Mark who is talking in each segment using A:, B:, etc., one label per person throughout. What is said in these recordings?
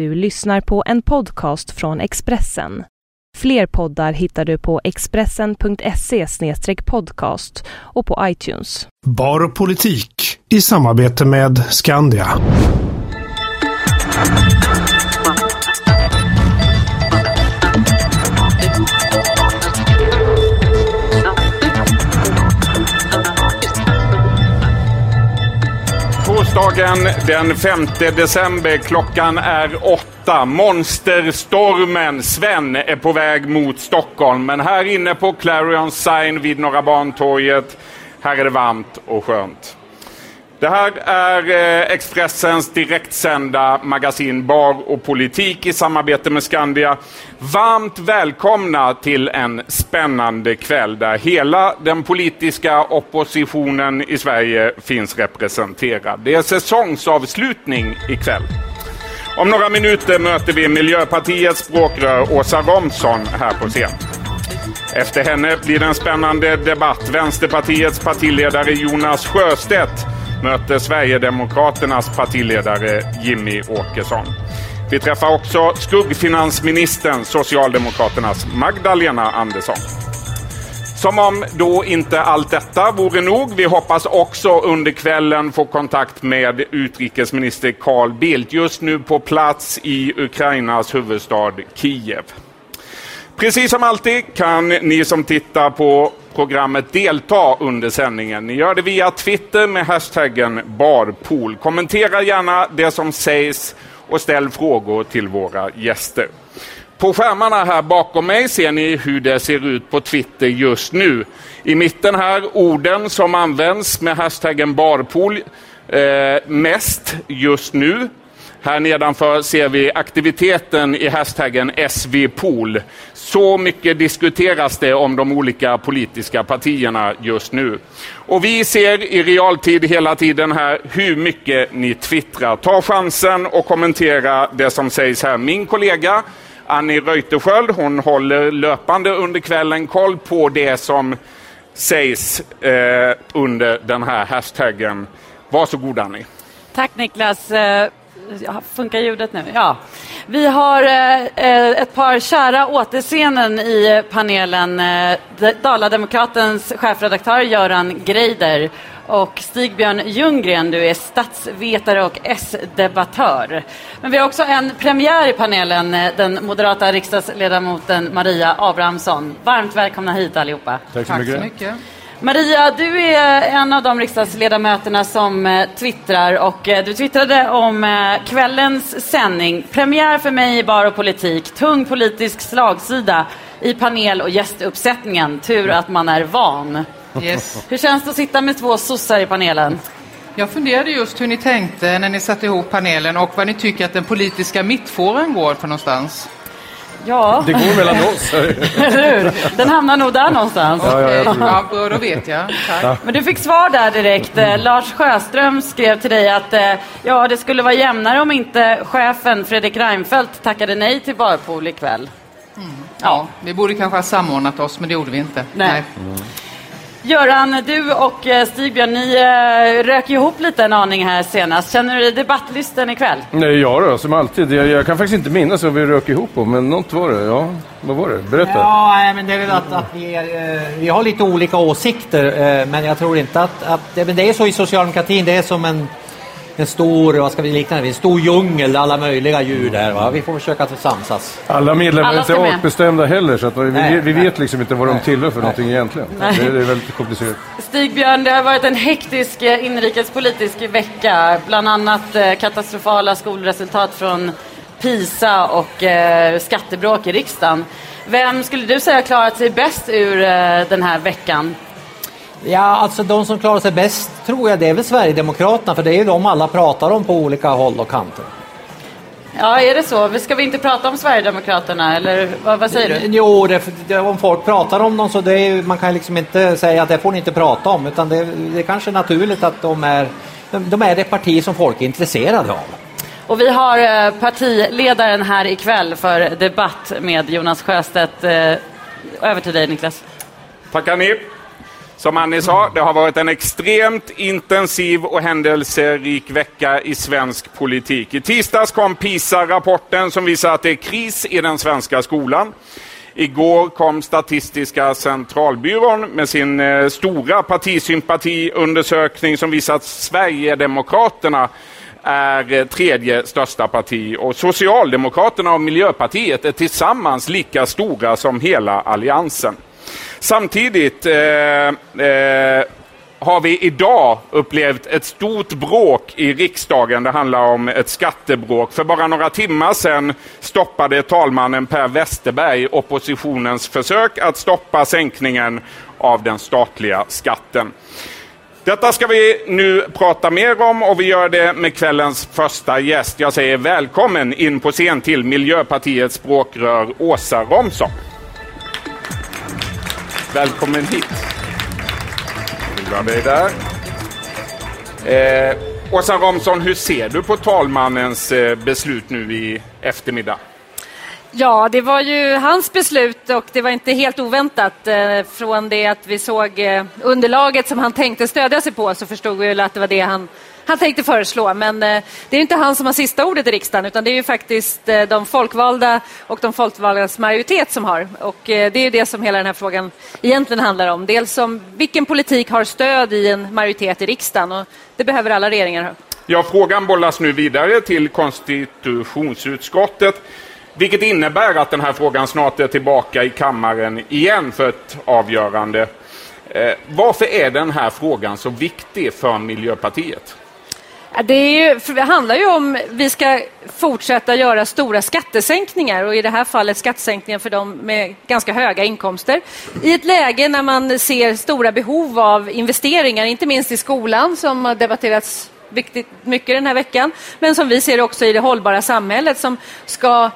A: Du lyssnar på en podcast från Expressen. Fler poddar hittar du på expressen.se podcast och på iTunes.
B: Bar och politik i samarbete med Skandia.
C: Onsdagen den 5 december. Klockan är åtta. Monsterstormen Sven är på väg mot Stockholm. Men här inne på Clarion Sign vid Norra Bantorget, här är det varmt och skönt. Det här är eh, Expressens direktsända magasin Bar och politik i samarbete med Skandia. Varmt välkomna till en spännande kväll där hela den politiska oppositionen i Sverige finns representerad. Det är säsongsavslutning ikväll. Om några minuter möter vi Miljöpartiets språkrör Åsa Romson här på scen. Efter henne blir det en spännande debatt. Vänsterpartiets partiledare Jonas Sjöstedt möter Sverigedemokraternas partiledare Jimmy Åkesson. Vi träffar också skuggfinansministern, Socialdemokraternas Magdalena Andersson. Som om då inte allt detta vore nog. Vi hoppas också under kvällen få kontakt med utrikesminister Carl Bildt, just nu på plats i Ukrainas huvudstad Kiev. Precis som alltid kan ni som tittar på programmet delta under sändningen. Ni gör det via Twitter med hashtaggen barpool. Kommentera gärna det som sägs och ställ frågor till våra gäster. På skärmarna här bakom mig ser ni hur det ser ut på Twitter just nu. I mitten här orden som används med hashtaggen barpool eh, mest just nu. Här nedanför ser vi aktiviteten i hashtaggen SVPOL. Så mycket diskuteras det om de olika politiska partierna just nu. Och vi ser i realtid hela tiden här hur mycket ni twittrar. Ta chansen och kommentera det som sägs här. Min kollega Annie Reuterskiöld, hon håller löpande under kvällen koll på det som sägs eh, under den här hashtaggen. Varsågod Annie.
D: Tack Niklas. Eh, Eh, funkar ljudet nu? Ja. Vi har eh, ett par kära återseenden i panelen. Eh, Dalademokratens chefredaktör Göran Greider och Stigbjörn Ljunggren, du är statsvetare och S-debattör. Men vi har också en premiär i panelen, eh, den moderata riksdagsledamoten Maria Abrahamsson. Varmt välkomna hit allihopa.
E: Tack så mycket. Tack så mycket.
D: Maria, du är en av de riksdagsledamöterna som eh, twittrar och eh, du twittrade om eh, kvällens sändning. Premiär för mig i Bar och politik, tung politisk slagsida i panel och gästuppsättningen. Tur att man är van.
E: Yes.
D: Hur känns det att sitta med två sossar i panelen?
E: Jag funderade just hur ni tänkte när ni satte ihop panelen och vad ni tycker att den politiska mittfåran går för någonstans.
D: Ja.
F: Det går mellan oss.
D: Eller hur? Den hamnar nog där någonstans.
E: Ja, ja, ja, ja då vet jag. Tack.
D: Men du fick svar där direkt. Mm. Lars Sjöström skrev till dig att eh, ja, det skulle vara jämnare om inte chefen Fredrik Reinfeldt tackade nej till Barpool ikväll.
E: Mm. Ja, vi borde kanske ha samordnat oss, men det gjorde vi inte.
D: Nej. nej. Mm. Göran, du och eh, Stigbjörn, ni äh, rök ihop lite en aning här senast. Känner du dig debattlysten ikväll?
F: Nej, ja då, som alltid. Jag, jag, kan faktiskt inte minnas vad vi rök ihop om, men något var det. Ja, vad var det? Berätta.
G: Ja, men det är väl att, att vi, är, vi har lite olika åsikter, men jag tror inte att, att... Men det är så i socialdemokratin, det är som en en stor, vad ska vi likna det en stor djungel, alla möjliga djur där. Va? Vi får försöka att samsas.
F: Alla medlemmar är inte artbestämda heller, så att vi, nej, vi vet liksom inte vad de tillhör för nej. någonting egentligen. Det är, det är väldigt komplicerat.
D: Stigbjörn, det har varit en hektisk eh, inrikespolitisk vecka. Bland annat eh, katastrofala skolresultat från PISA och eh, skattebråk i riksdagen. Vem skulle du säga klarat sig bäst ur den här veckan?
G: Ja, alltså de som klarar sig bäst tror jag det är väl Sverigedemokraterna för det är ju de alla pratar om på olika håll och kanter.
D: Ja, är det så? Ska vi inte prata om Sverigedemokraterna eller vad, vad säger du?
G: Jo, det, om folk pratar om dem så det är, man kan liksom inte säga att det får ni inte prata om utan det, det är kanske naturligt att de är, de är det parti som folk är intresserade av.
D: Och vi har eh, partiledaren här ikväll för debatt med Jonas Sjöstedt. Eh, över till dig Niklas.
C: Tackar ni. Som Annie sa, det har varit en extremt intensiv och händelserik vecka i svensk politik. I tisdags kom PISA-rapporten som visar att det är kris i den svenska skolan. Igår kom Statistiska centralbyrån med sin eh, stora partisympatiundersökning som visar att Sverigedemokraterna är eh, tredje största parti och Socialdemokraterna och Miljöpartiet är tillsammans lika stora som hela alliansen. Samtidigt eh, eh, har vi idag upplevt ett stort bråk i riksdagen. Det handlar om ett skattebråk. För bara några timmar sedan stoppade talmannen Per Westerberg oppositionens försök att stoppa sänkningen av den statliga skatten. Detta ska vi nu prata mer om och vi gör det med kvällens första gäst. Jag säger välkommen in på scen till Miljöpartiets språkrör Åsa Romson. Välkommen hit. Jag dig där. Eh, Åsa Romson, hur ser du på talmannens eh, beslut nu i eftermiddag?
H: Ja, det var ju hans beslut och det var inte helt oväntat. Eh, från det att vi såg eh, underlaget som han tänkte stödja sig på så förstod vi att det var det han han tänkte föreslå. Men eh, det är inte han som har sista ordet i riksdagen utan det är ju faktiskt eh, de folkvalda och de folkvaldas majoritet som har. Och eh, det är det som hela den här frågan egentligen handlar om. Dels om vilken politik har stöd i en majoritet i riksdagen och det behöver alla regeringar ha.
C: Ja, frågan bollas nu vidare till konstitutionsutskottet. Vilket innebär att den här frågan snart är tillbaka i kammaren igen för ett avgörande. Eh, varför är den här frågan så viktig för Miljöpartiet?
H: Det, ju, det, handlar ju om vi ska fortsätta göra stora skattesänkningar och i det här fallet skattesänkningar för dem med ganska höga inkomster. I ett läge när man ser stora behov av investeringar, inte minst i skolan som har debatterats viktigt, mycket den här veckan, men som vi ser också i det hållbara samhället som ska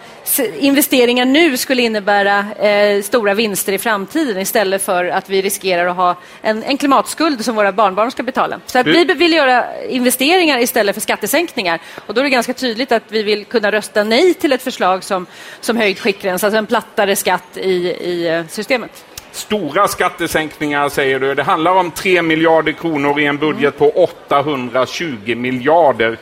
H: investeringar nu skulle innebära eh, stora vinster i framtiden istället för att vi riskerar att ha en, en klimatskuld som våra barnbarn ska betala. Så att vi vill göra investeringar istället för skattesänkningar. Och då är det ganska tydligt att vi vill kunna rösta nej till ett förslag som, som höjd skiktgräns, alltså en plattare skatt i, i eh, systemet.
C: Stora skattesänkningar säger du. Det handlar om 3 miljarder kronor i en budget på 820 miljarder.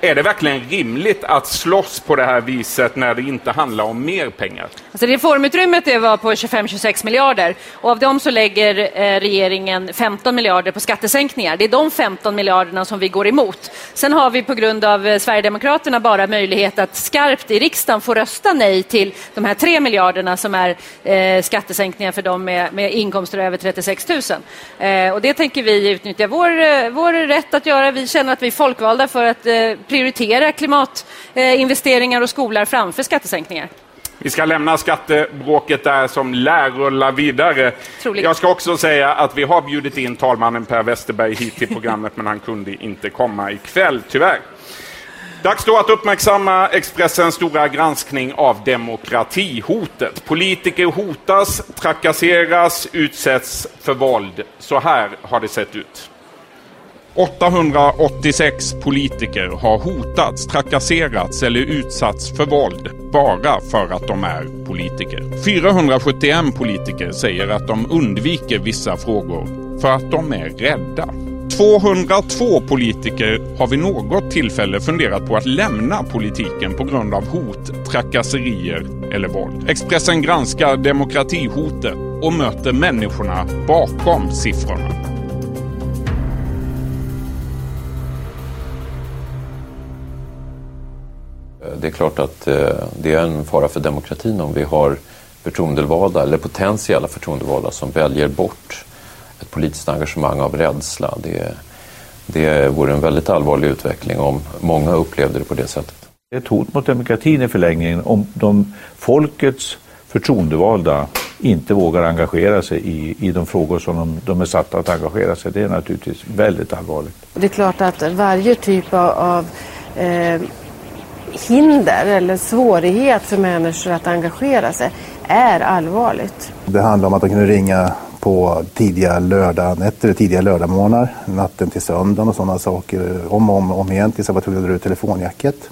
C: Är det verkligen rimligt att slåss på det här viset när det inte handlar om mer pengar?
H: Alltså reformutrymmet det var på 25-26 miljarder och av dem så lägger eh, regeringen 15 miljarder på skattesänkningar. Det är de 15 miljarderna som vi går emot. Sen har vi på grund av eh, Sverigedemokraterna bara möjlighet att skarpt i riksdagen få rösta nej till de här 3 miljarderna som är eh, skattesänkningar för dem med, med inkomster över 36 000. Eh, och det tänker vi utnyttja vår, eh, vår rätt att göra. Vi känner att vi är folkvalda för att eh, prioritera klimatinvesteringar och skolor framför skattesänkningar.
C: Vi ska lämna skattebråket där som lär rulla vidare.
H: Troligt.
C: Jag ska också säga att vi har bjudit in talmannen Per Westerberg hit till programmet men han kunde inte komma ikväll, tyvärr. Dags då att uppmärksamma Expressens stora granskning av demokratihotet. Politiker hotas, trakasseras, utsätts för våld. Så här har det sett ut. 886 politiker har hotats, trakasserats eller utsatts för våld bara för att de är politiker. 471 politiker säger att de undviker vissa frågor för att de är rädda. 202 politiker har vid något tillfälle funderat på att lämna politiken på grund av hot, trakasserier eller våld. Expressen granskar demokratihotet och möter människorna bakom siffrorna.
I: Det är klart att eh, det är en fara för demokratin om vi har förtroendevalda, eller potentiella förtroendevalda, som väljer bort ett politiskt engagemang av rädsla. Det, det vore en väldigt allvarlig utveckling om många upplevde det på det sättet.
J: Det är ett hot mot demokratin i förlängningen om de folkets förtroendevalda inte vågar engagera sig i, i de frågor som de, de är satta att engagera sig. Det är naturligtvis väldigt allvarligt.
K: Det är klart att varje typ av, av eh, hinder eller svårighet för människor att engagera sig är allvarligt.
L: Det handlar om att de kunde ringa på tidiga lördagnätter, tidiga lördagmorgnar, natten till söndagen och sådana saker. Om och om, om igen tills jag var tvungen att dra ut telefonjacket.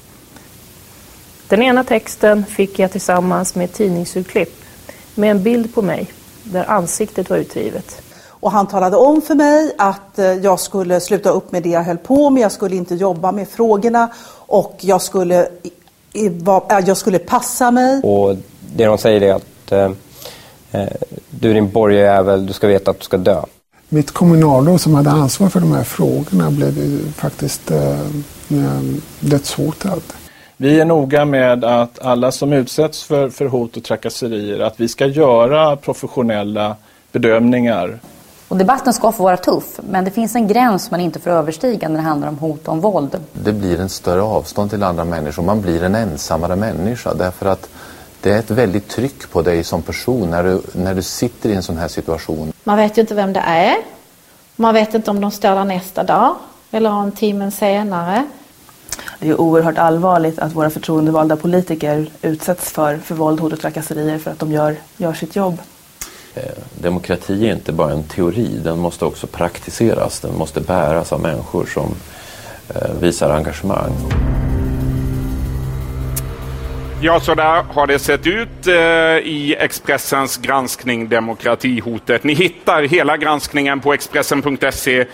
M: Den ena texten fick jag tillsammans med ett tidningsurklipp med en bild på mig där ansiktet var utrivet.
N: Och han talade om för mig att eh, jag skulle sluta upp med det jag höll på med, jag skulle inte jobba med frågorna och jag skulle, jag skulle passa mig.
O: Och det de säger är att eh, eh, du är din borgarjävel, du ska veta att du ska dö.
B: Mitt kommunalråd som hade ansvar för de här frågorna blev faktiskt eh, dödshotad.
P: Vi är noga med att alla som utsätts för, för hot och trakasserier, att vi ska göra professionella bedömningar.
Q: Och debatten ska få vara tuff, men det finns en gräns man inte får överstiga när det handlar om hot om våld.
R: Det blir en större avstånd till andra människor. Man blir en ensammare människa därför att det är ett väldigt tryck på dig som person när du, när du sitter i en sån här situation.
S: Man vet ju inte vem det är. Man vet inte om de står där nästa dag eller en timme senare.
T: Det är oerhört allvarligt att våra förtroendevalda politiker utsätts för, för våld, hot och trakasserier för att de gör, gör sitt jobb.
R: Eh, demokrati är inte bara en teori, den måste också praktiseras. Den måste bäras av människor som eh, visar engagemang.
C: Ja, så där har det sett ut eh, i Expressens granskning Demokratihotet. Ni hittar hela granskningen på Expressen.se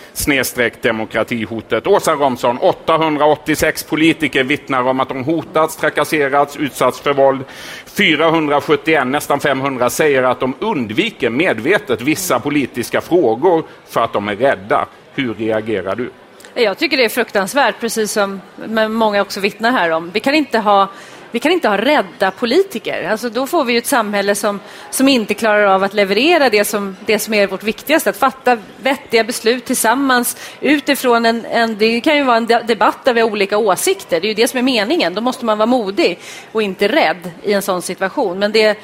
C: demokratihotet. Åsa Romson, 886 politiker vittnar om att de hotats, trakasserats, utsatts för våld. 471, nästan 500, säger att de undviker medvetet vissa politiska frågor för att de är rädda. Hur reagerar du?
H: Jag tycker det är fruktansvärt, precis som många också vittnar här om. Vi kan inte ha vi kan inte ha rädda politiker. Alltså då får vi ett samhälle som, som inte klarar av att leverera det som, det som är vårt viktigaste, att fatta vettiga beslut tillsammans utifrån en, en det kan ju vara en debatt där vi har olika åsikter, det är ju det som är meningen. Då måste man vara modig och inte rädd i en sån situation. Men det,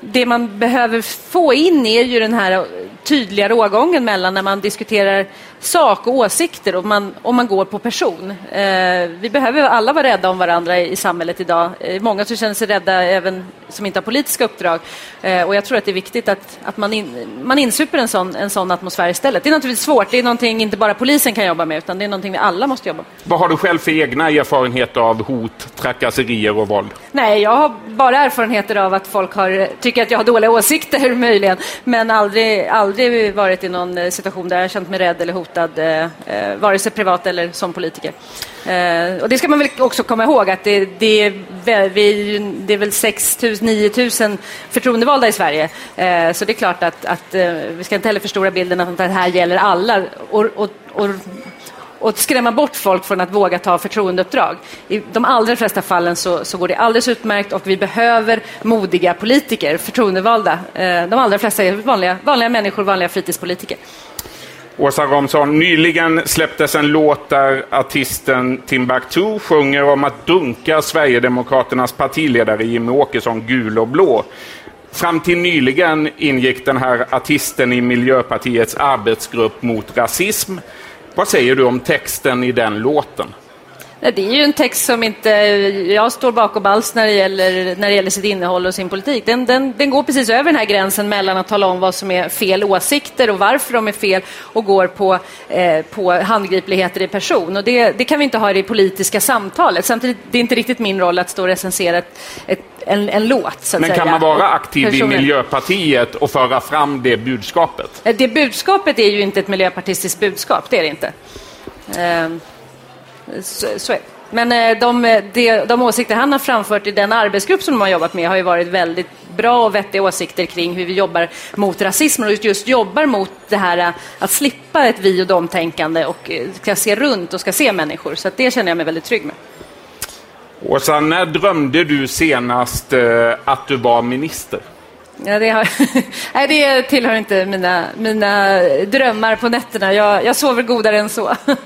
H: det man behöver få in är ju den här tydliga rågången mellan när man diskuterar sak och åsikter och man, om man går på person. Eh, vi behöver alla vara rädda om varandra i, i samhället idag. Eh, många som känner sig rädda även som inte har politiska uppdrag. Eh, och jag tror att det är viktigt att, att man, in, man insuper en sån, en sån atmosfär istället. Det är naturligtvis svårt, det är någonting inte bara polisen kan jobba med utan det är någonting vi alla måste jobba med.
C: Vad har du själv för egna erfarenheter av hot, trakasserier och våld?
H: Nej, jag har bara erfarenheter av att folk har, tycker att jag har dåliga åsikter möjligen, men aldrig, aldrig aldrig varit i någon eh, situation där jag känt mig rädd eller hotad, eh, eh, vare sig privat eller som politiker. Eh, och det ska man väl också komma ihåg att det, det, är, vi, det är väl 6 000-9 000 förtroendevalda i Sverige. Eh, så det är klart att, att eh, vi ska inte heller förstora bilden att det här gäller alla. Och, och, och, och skrämma bort folk från att våga ta förtroendeuppdrag. I de allra flesta fallen så, så går det alldeles utmärkt och vi behöver modiga politiker, förtroendevalda. Eh, de allra flesta är vanliga, vanliga människor, vanliga fritidspolitiker.
C: Åsa Romson, nyligen släpptes en låt där artisten Timbuktu sjunger om att dunka Sverigedemokraternas partiledare Jimmie Åkesson gul och blå. Fram till nyligen ingick den här artisten i Miljöpartiets arbetsgrupp mot rasism. Vad säger du om texten i den låten?
H: Det är ju en text som inte jag står bakom alls när det gäller, när det gäller sitt innehåll och sin politik. Den, den, den går precis över den här gränsen mellan att tala om vad som är fel åsikter och varför de är fel och går på, eh, på handgripligheter i person. Och det, det kan vi inte ha i det politiska samtalet. Samtidigt, det är inte riktigt min roll att stå och recensera ett, ett, en, en låt.
C: Men
H: säga.
C: kan man vara aktiv Personen. i Miljöpartiet och föra fram det budskapet?
H: Eh, det budskapet är ju inte ett miljöpartistiskt budskap, det är det inte. Eh, så, så är Men eh, de, de, de åsikter han har framfört i den arbetsgrupp som de har jobbat med har ju varit väldigt bra och vettiga åsikter kring hur vi jobbar mot rasismen och just jobbar mot det här eh, att slippa ett vi och dom-tänkande och ska se runt och ska se människor. Så det känner jag mig väldigt trygg med.
C: Åsa, när drömde du senast att du var minister?
H: Ja, det, har, nej, det tillhör inte mina, mina drömmar på nätterna. Jag, jag sover godare än så.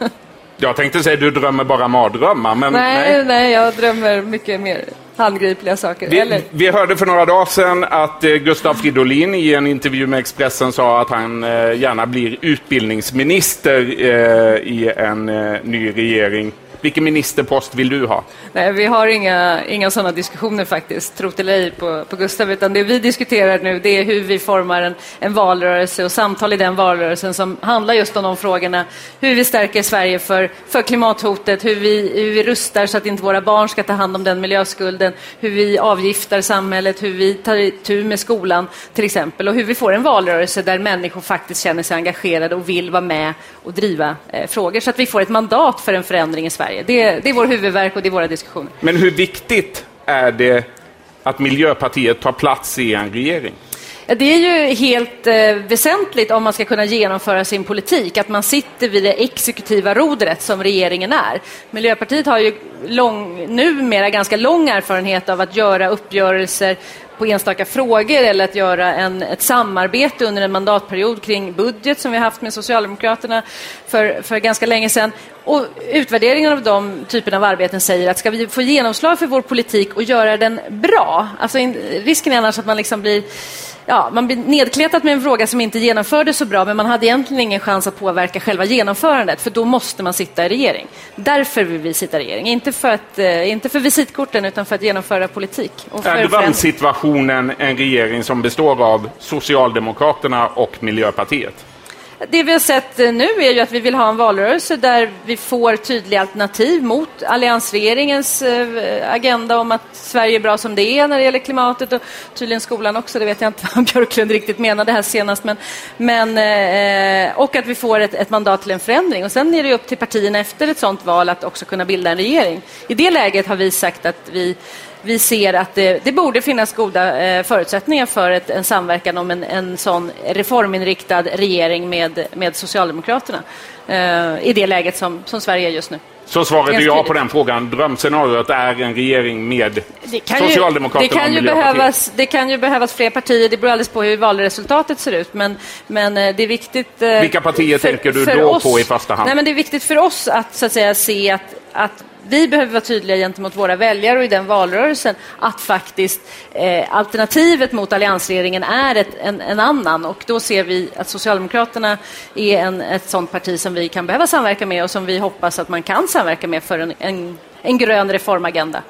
C: Jag tänkte säga du drömmer bara mardrömmar, men
H: nej. Nej, nej jag drömmer mycket mer handgripliga saker.
C: Vi,
H: Eller?
C: vi hörde för några dagar sedan att eh, Gustav Fridolin i en intervju med Expressen sa att han eh, gärna blir utbildningsminister eh, i en eh, ny regering. Vilken ministerpost vill du ha?
H: Nej, vi har inga, inga sådana diskussioner faktiskt, det eller ej, på, på Gustav. Utan det vi diskuterar nu det är hur vi formar en, en valrörelse och samtal i den valrörelsen som handlar just om de frågorna. Hur vi stärker Sverige för, för klimathotet, hur vi, hur vi rustar så att inte våra barn ska ta hand om den miljöskulden, hur vi avgiftar samhället, hur vi tar itu med skolan till exempel och hur vi får en valrörelse där människor faktiskt känner sig engagerade och vill vara med och driva eh, frågor så att vi får ett mandat för en förändring i Sverige. Det, det är vår huvudverk och det är våra diskussioner.
C: Men hur viktigt är det att Miljöpartiet tar plats i en regering?
H: Det är ju helt eh, väsentligt om man ska kunna genomföra sin politik, att man sitter vid det exekutiva rodret som regeringen är. Miljöpartiet har ju lång, numera ganska lång erfarenhet av att göra uppgörelser på enstaka frågor eller att göra en, ett samarbete under en mandatperiod kring budget som vi haft med Socialdemokraterna för, för ganska länge sedan. Och utvärderingen av de typerna av arbeten säger att ska vi få genomslag för vår politik och göra den bra, alltså in, risken är annars att man liksom blir ja, man blir nedkletad med en fråga som inte genomfördes så bra, men man hade egentligen ingen chans att påverka själva genomförandet, för då måste man sitta i regering. Därför vill vi sitta i regering, inte för, att, eh, inte för visitkorten, utan för att genomföra politik.
C: Och är drömsituationen en regering som består av Socialdemokraterna och Miljöpartiet?
H: Det vi har sett eh, nu är ju att vi vill ha en valrörelse där vi får tydliga alternativ mot alliansregeringens eh, agenda om att Sverige är bra som det är när det gäller klimatet och tydligen skolan också. Det vet jag inte vad Björklund riktigt menade här senast. Men, men, eh, och att vi får ett, ett mandat till en förändring. Och sen är det upp till partierna efter ett sådant val att också kunna bilda en regering. I det läget har vi sagt att vi vi ser att det, det borde finnas goda eh, förutsättningar för ett, en samverkan om en, en sån reforminriktad regering med, med Socialdemokraterna eh, i det läget som, som Sverige är just nu.
C: Så svaret är ja på den frågan. Drömscenariot är en regering med Socialdemokraterna
H: det kan ju behövas, Det kan ju behövas fler partier. Det beror alldeles på hur valresultatet ser ut. Men, men eh, det är viktigt...
C: Eh, Vilka partier för, tänker du då
H: oss,
C: på i första hand?
H: Nej, men det är viktigt för oss att, så att säga, se att, att vi behöver vara tydliga gentemot våra väljare och i den valrörelsen att faktiskt eh, alternativet mot alliansregeringen är ett, en, en, annan. Och då ser vi att Socialdemokraterna är en, ett sådant parti som vi kan behöva samverka med och som vi hoppas att man kan samverka med för en, en, en grön reformagenda.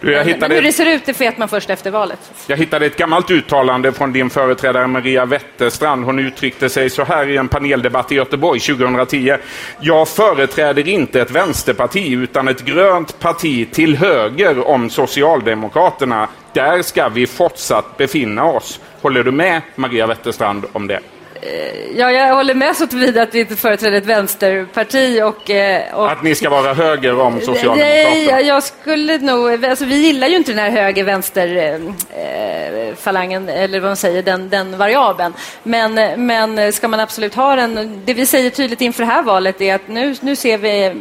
C: Du, jag hittade...
H: Men hur det ser ut, det vet man först efter valet.
C: Jag hittade ett gammalt uttalande från din företrädare Maria Wetterstrand. Hon uttryckte sig så här i en paneldebatt i Göteborg 2010. Jag företräder inte ett vänsterparti utan ett grönt parti till höger om Socialdemokraterna. Där ska vi fortsatt befinna oss. Håller du med Maria Wetterstrand om det?
H: Ja, jag håller med så tillvida att vi inte företräder ett vänsterparti. Och, eh, och,
C: att ni ska vara höger om Socialdemokraterna?
H: Nej, jag skulle nog... Alltså, vi gillar ju inte den här höger-vänster-falangen, eh, eller vad man säger, den, den variabeln. Men, men ska man absolut ha den... Det vi säger tydligt inför det här valet är att nu, nu ser vi eh,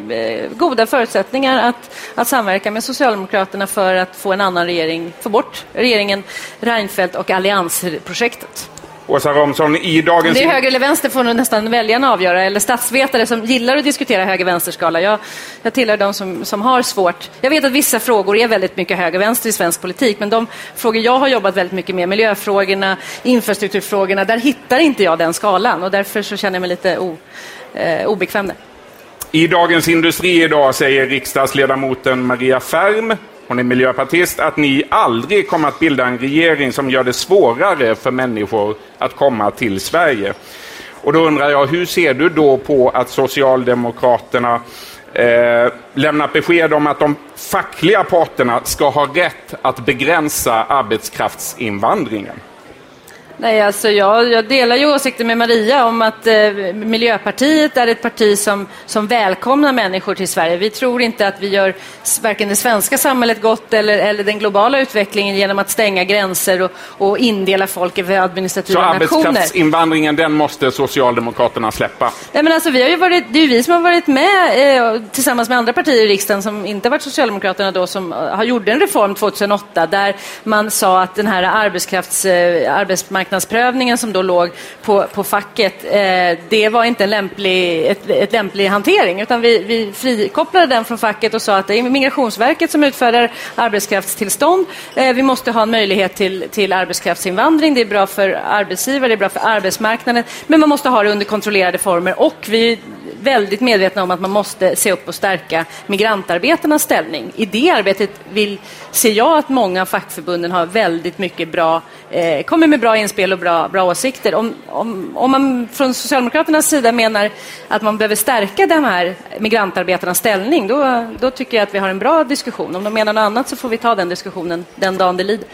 H: goda förutsättningar att, att samverka med Socialdemokraterna för att få en annan regering, få bort regeringen Reinfeldt och alliansprojektet.
C: Åsa Romson, i dagens...
H: Det är höger eller vänster får nog nästan väljarna avgöra, eller statsvetare som gillar att diskutera höger-vänster-skala. Jag, jag tillhör de som, som har svårt. Jag vet att vissa frågor är väldigt mycket höger-vänster i svensk politik, men de frågor jag har jobbat väldigt mycket med, miljöfrågorna, infrastrukturfrågorna, där hittar inte jag den skalan och därför så känner jag mig lite o, eh, obekväm där.
C: I Dagens Industri idag säger riksdagsledamoten Maria Färm hon är miljöpartist, att ni aldrig kommer att bilda en regering som gör det svårare för människor att komma till Sverige. Och då undrar jag, hur ser du då på att Socialdemokraterna eh, lämnat besked om att de fackliga parterna ska ha rätt att begränsa arbetskraftsinvandringen?
H: Nej, alltså jag, jag delar ju åsikten med Maria om att eh, Miljöpartiet är ett parti som, som välkomnar människor till Sverige. Vi tror inte att vi gör varken det svenska samhället gott eller, eller den globala utvecklingen genom att stänga gränser och, och indela folk i administrativa
C: nationer.
H: Så
C: arbetskraftsinvandringen, den måste Socialdemokraterna släppa?
H: Nej, men alltså, vi har ju varit, det är ju vi som har varit med eh, tillsammans med andra partier i riksdagen som inte varit Socialdemokraterna då, som eh, har gjort en reform 2008 där man sa att den här arbetskrafts, eh, arbetsmarknaden arbetsmarknadsprövningen som då låg på, på facket, eh, det var inte en lämplig, ett, ett lämplig hantering, utan vi, vi frikopplade den från facket och sa att det är Migrationsverket som utfärdar arbetskraftstillstånd. Eh, vi måste ha en möjlighet till, till arbetskraftsinvandring. Det är bra för arbetsgivare, det är bra för arbetsmarknaden, men man måste ha det under kontrollerade former och vi väldigt medvetna om att man måste se upp och stärka migrantarbetarnas ställning. I det arbetet vill, ser jag att många av fackförbunden har väldigt mycket bra, eh, kommer med bra inspel och bra, bra åsikter. Om, om, om man från Socialdemokraternas sida menar att man behöver stärka de här migrantarbetarnas ställning, då, då tycker jag att vi har en bra diskussion. Om de menar något annat så får vi ta den diskussionen den dagen det lider.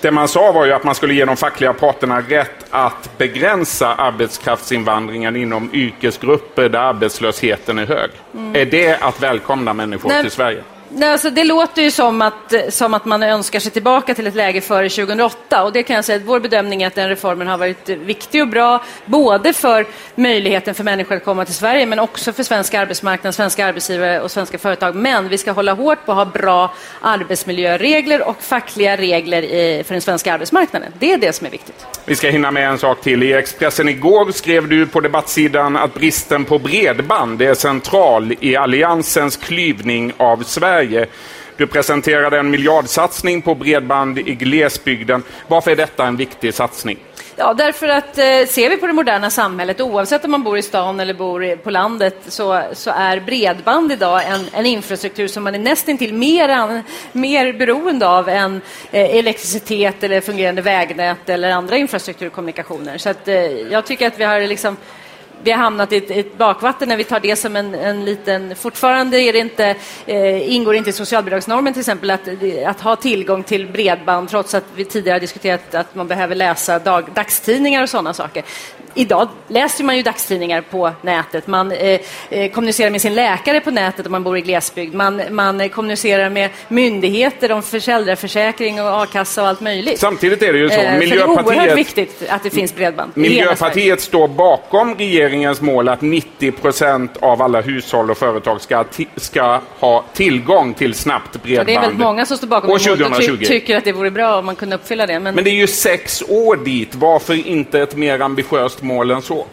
C: Det man sa var ju att man skulle ge de fackliga parterna rätt att begränsa arbetskraftsinvandringen inom yrkesgrupper där arbetslösheten är hög. Mm. Är det att välkomna människor Nej. till Sverige?
H: Nej, alltså det låter ju som att, som att man önskar sig tillbaka till ett läge före 2008 och det kan jag säga att vår bedömning är att den reformen har varit viktig och bra både för möjligheten för människor att komma till Sverige men också för svensk arbetsmarknad, svenska arbetsgivare och svenska företag. Men vi ska hålla hårt på att ha bra arbetsmiljöregler och fackliga regler i, för den svenska arbetsmarknaden. Det är det som är viktigt.
C: Vi ska hinna med en sak till. I Expressen igår skrev du på debattsidan att bristen på bredband är central i Alliansens klyvning av Sverige. Sverige. Du presenterade en miljardsatsning på bredband i glesbygden. Varför är detta en viktig satsning?
H: Ja, därför att eh, ser vi på det moderna samhället, oavsett om man bor i stan eller bor på landet, så, så är bredband idag en, en infrastruktur som man är nästintill mer, mer beroende av än eh, elektricitet eller fungerande vägnät eller andra infrastrukturkommunikationer. Så att, eh, jag tycker att vi har liksom vi har hamnat i ett, ett, bakvatten när vi tar det som en, en liten... Fortfarande är det inte, eh, ingår inte i socialbidragsnormen till exempel att, att ha tillgång till bredband trots att vi tidigare har diskuterat att man behöver läsa dag, dagstidningar och sådana saker idag läser man ju dagstidningar på nätet. Man eh, eh, kommunicerar med sin läkare på nätet om man bor i glesbygd. Man, man kommunicerar med myndigheter om föräldraförsäkring och a-kassa och allt möjligt.
C: Samtidigt är det ju så.
H: Eh, Miljöpartiet, det är oerhört viktigt att det finns bredband.
C: Miljöpartiet står bakom regeringens mål att 90 procent av alla hushåll och företag ska, ska ha tillgång till snabbt bredband.
H: det är väldigt många som står bakom det och ty tycker att det vore bra om man kunde uppfylla det.
C: Men... men det är ju sex år dit. Varför inte ett mer ambitiöst mål än så?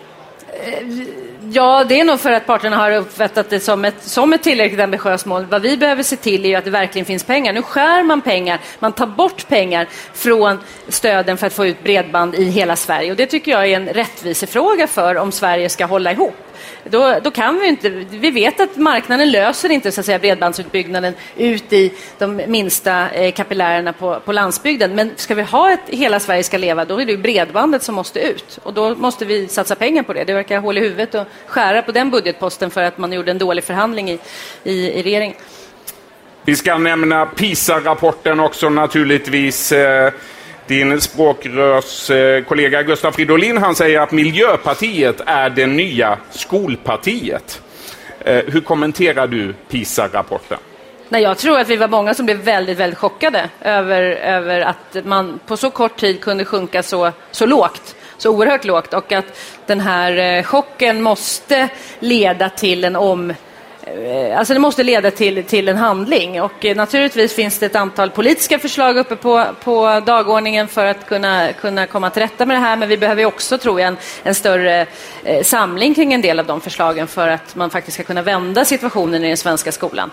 H: Ja, det är nog för att parterna har uppfattat det som ett, som ett tillräckligt ambitiöst mål. Vad vi behöver se till är att det verkligen finns pengar. Nu skär man pengar, man tar bort pengar från stöden för att få ut bredband i hela Sverige. Och det tycker jag är en rättvisefråga för om Sverige ska hålla ihop då, då kan vi inte... Vi vet att marknaden löser inte så att säga, bredbandsutbyggnaden ut i de minsta eh, kapillärerna på, på landsbygden. Men ska vi ha ett Hela Sverige ska leva, då är det bredbandet som måste ut. Och då måste vi satsa pengar på det. Det verkar hål i huvudet att skära på den budgetposten för att man gjorde en dålig förhandling i, i, i regeringen.
C: Vi ska nämna PISA-rapporten också naturligtvis. Eh, din språkrörskollega Gustav Fridolin han säger att Miljöpartiet är det nya skolpartiet. Eh, hur kommenterar du PISA-rapporten?
H: Nej, jag tror att vi var många som blev väldigt, väldigt chockade över, över att man på så kort tid kunde sjunka så, så lågt så oerhört lågt och att den här eh, chocken måste leda till en om Eh, alltså det måste leda till, till en handling och eh, naturligtvis finns det ett antal politiska förslag uppe på, på dagordningen för att kunna, kunna komma till rätta med det här men vi behöver också, tror jag, en, en större eh, samling kring en del av de förslagen för att man faktiskt ska kunna vända situationen i den svenska skolan.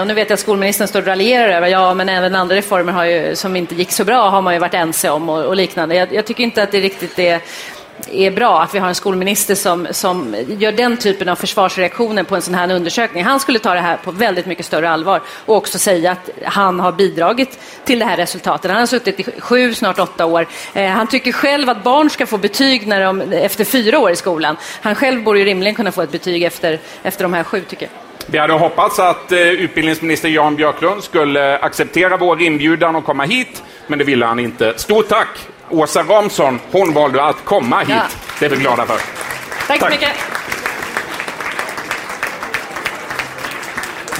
H: Och nu vet jag att skolministern står och raljerar över, ja men även andra reformer har ju, som inte gick så bra har man ju varit ense om och, och liknande. Jag, jag tycker inte att det riktigt är är bra att vi har en skolminister som, som gör den typen av försvarsreaktioner på en sån här undersökning. Han skulle ta det här på väldigt mycket större allvar och också säga att han har bidragit till det här resultatet. Han har suttit i sju, snart åtta år. Eh, han tycker själv att barn ska få betyg när de, efter fyra år i skolan. Han själv borde ju rimligen kunna få ett betyg efter, efter de här sju, tycker jag.
C: Vi hade hoppats att eh, utbildningsminister Jan Björklund skulle acceptera vår inbjudan och komma hit, men det ville han inte. Stort tack Åsa Ramsson, hon valde att komma hit. Ja. Det är vi glada för.
H: Tack så mycket.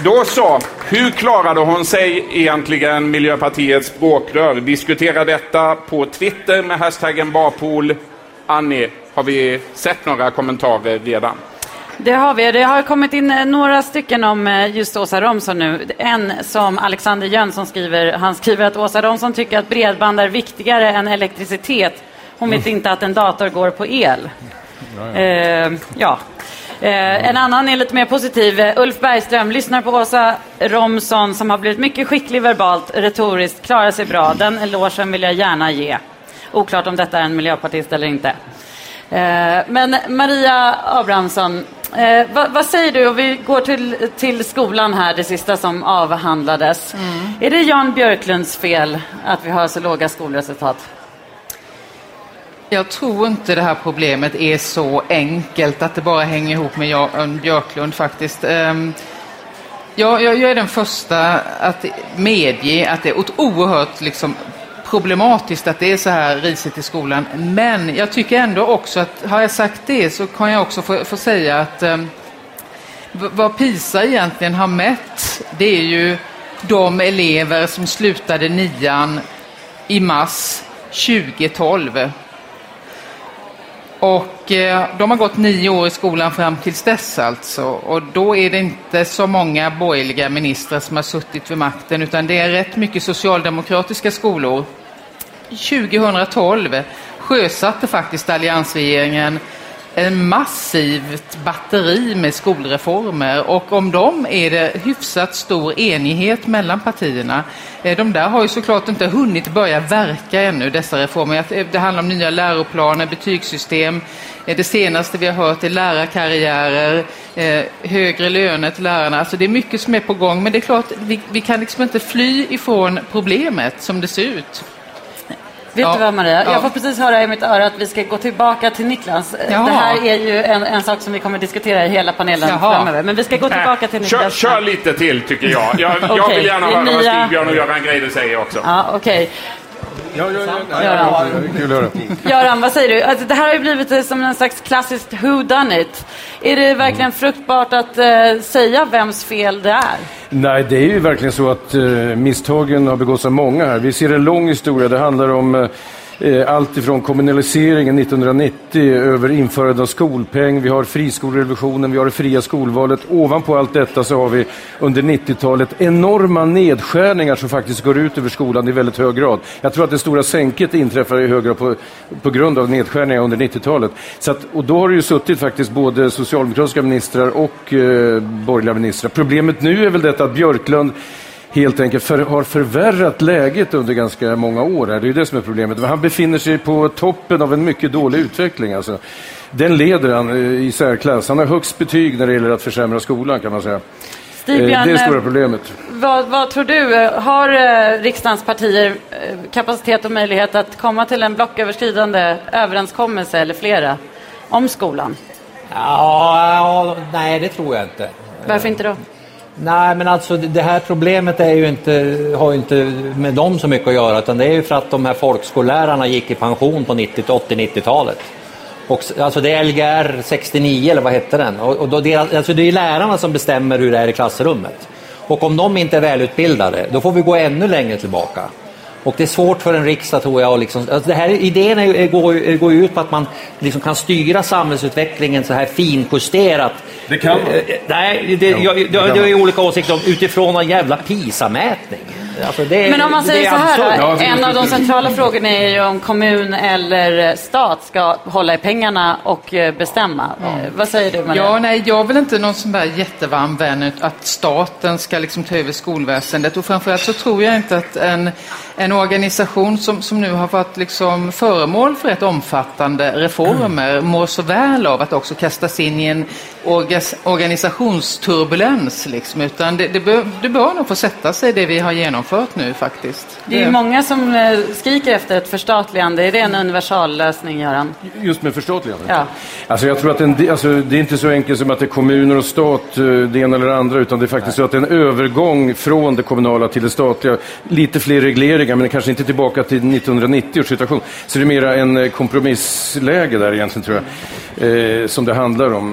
C: Då så. Hur klarade hon sig egentligen, Miljöpartiets språkrör? Diskutera detta på Twitter med hashtaggen Barpool. Annie, har vi sett några kommentarer redan?
D: Det har vi. Det har kommit in eh, några stycken om eh, just Åsa Romson nu. En som Alexander Jönsson skriver. Han skriver att Åsa Romson tycker att bredband är viktigare än elektricitet. Hon vet inte att en dator går på el. Ja. Ja. Eh, en annan är lite mer positiv. Ulf Bergström lyssnar på Åsa Romson som har blivit mycket skicklig verbalt, retoriskt, klarar sig bra. Den elogen vill jag gärna ge. Oklart om detta är en miljöpartist eller inte. Eh, men Maria Abrahamsson, Eh, vad, vad, säger du, och vi går till, till skolan här, det sista som avhandlades. Mm. Är det Jan Björklunds fel att vi har så låga skolresultat?
E: Jag tror inte det här problemet är så enkelt att det bara hänger ihop med Jan Björklund faktiskt. Um, jag, jag, jag, är den första att medge att det är oerhört liksom, problematiskt att det är så här risigt i skolan. Men jag tycker ändå också att, har jag sagt det så kan jag också få, få säga att eh, vad PISA egentligen har mätt, det är ju de elever som slutade nian i mars 2012. Och eh, de har gått nio år i skolan fram tills dess alltså. Och då är det inte så många borgerliga ministrar som har suttit vid makten utan det är rätt mycket socialdemokratiska skolor. 2012 sjösatte faktiskt alliansregeringen en massivt batteri med skolreformer och om dem är det hyfsat stor enighet mellan partierna. Eh, de där har ju såklart inte hunnit börja verka ännu, dessa reformer. Det handlar om nya läroplaner, betygssystem. Eh, det senaste vi har hört är lärarkarriärer, eh, högre löner till lärarna. Alltså det är mycket som är på gång, men det är klart, vi, vi kan liksom inte fly ifrån problemet som det ser ut.
D: Vet ja. du vad Maria? Ja. Jag får precis höra i mitt öra att vi ska gå tillbaka till Niklas. Jaha. Det här är ju en, en sak som vi kommer diskutera i hela panelen Jaha. framöver. Men vi ska gå tillbaka till Niklas.
C: Kör, kör lite till tycker jag. Jag, okay. jag vill gärna höra nya... vad Stigbjörn och Göran Greider säger också.
D: Ja, okay.
F: Ja, ja, ja, ja, kul att höra.
D: Göran, vad säger du? Alltså, det här har ju blivit som en slags klassiskt who done it. Är det verkligen mm. fruktbart att uh, säga vems fel det är?
F: Nej, det är ju verkligen så att uh, misstagen har begåtts av många här. Vi ser en lång historia. Det handlar om Eh, Eh, allt ifrån kommunaliseringen 1990 över införandet av skolpeng, vi har friskolerevolutionen, vi har det fria skolvalet. Ovanpå allt detta så har vi under 90-talet enorma nedskärningar som faktiskt går ut över skolan i väldigt hög grad. Jag tror att det stora sänket inträffar i hög grad på, på grund av nedskärningar under 90-talet. Så att, och då har det ju suttit faktiskt både socialdemokratiska ministrar och eh, borgerliga ministrar. Problemet nu är väl detta att Björklund helt enkelt för, har förvärrat läget under ganska många år. Här. Det är ju det som är problemet. Han befinner sig på toppen av en mycket dålig utveckling. Alltså. Den leder han eh, i särklass. Han har högst betyg när det gäller att försämra skolan kan man säga.
D: Stigbjörn,
F: eh, det är det stora problemet.
D: Vad, vad, tror du? Har eh, riksdagens partier kapacitet och möjlighet att komma till en blocköverskridande överenskommelse eller flera om skolan?
G: Ja, nej, det tror jag inte.
D: Varför inte då?
G: Nej, men alltså det här problemet är ju inte, har ju inte med dem så mycket att göra, utan det är ju för att de här folkskollärarna gick i pension på 80-90-talet. Och, alltså det är Lgr 69 eller vad hette den? Och, och då det, alltså det är lärarna som bestämmer hur det är i klassrummet. Och om de inte är välutbildade, då får vi gå ännu längre tillbaka. Och det är svårt för en riksdag tror jag. Liksom, alltså det här, idén är, går, går ut på att man liksom kan styra samhällsutvecklingen så här finjusterat.
F: Det kan man. Eh,
G: nej, det, jag, jag, jag, jag har olika åsikter om utifrån en jävla PISA-mätning.
D: Alltså det, Men om man säger så här då, en av de centrala frågorna är ju om kommun eller stat ska hålla i pengarna och eh, bestämma. Mm. Vad säger du Maria?
E: Ja, nej, jag är väl inte någon sån där jättevarm vän att staten ska liksom ta över skolväsendet och framförallt så tror jag inte att en, en organisation som, som nu har varit liksom föremål för ett omfattande reformer mm. mår så väl av att också kastas in i en organisationsturbulens. Liksom, utan det, det, bör, det bör nog få sätta sig det vi har genomfört nu faktiskt.
D: Det är många som eh, skriker efter ett förstatligande. Är det en universallösning, Göran?
F: Just med förstatligande?
D: Ja.
F: Alltså jag tror att en, alltså, det är inte så enkelt som att det är kommuner och stat, eh, det ena eller det andra, utan det är faktiskt Nej. så att det är en övergång från det kommunala till det statliga. Lite fler regleringar, men kanske inte tillbaka till 1990 års situation. Så det är mera en eh, kompromissläge där egentligen, tror jag, eh, som det handlar om.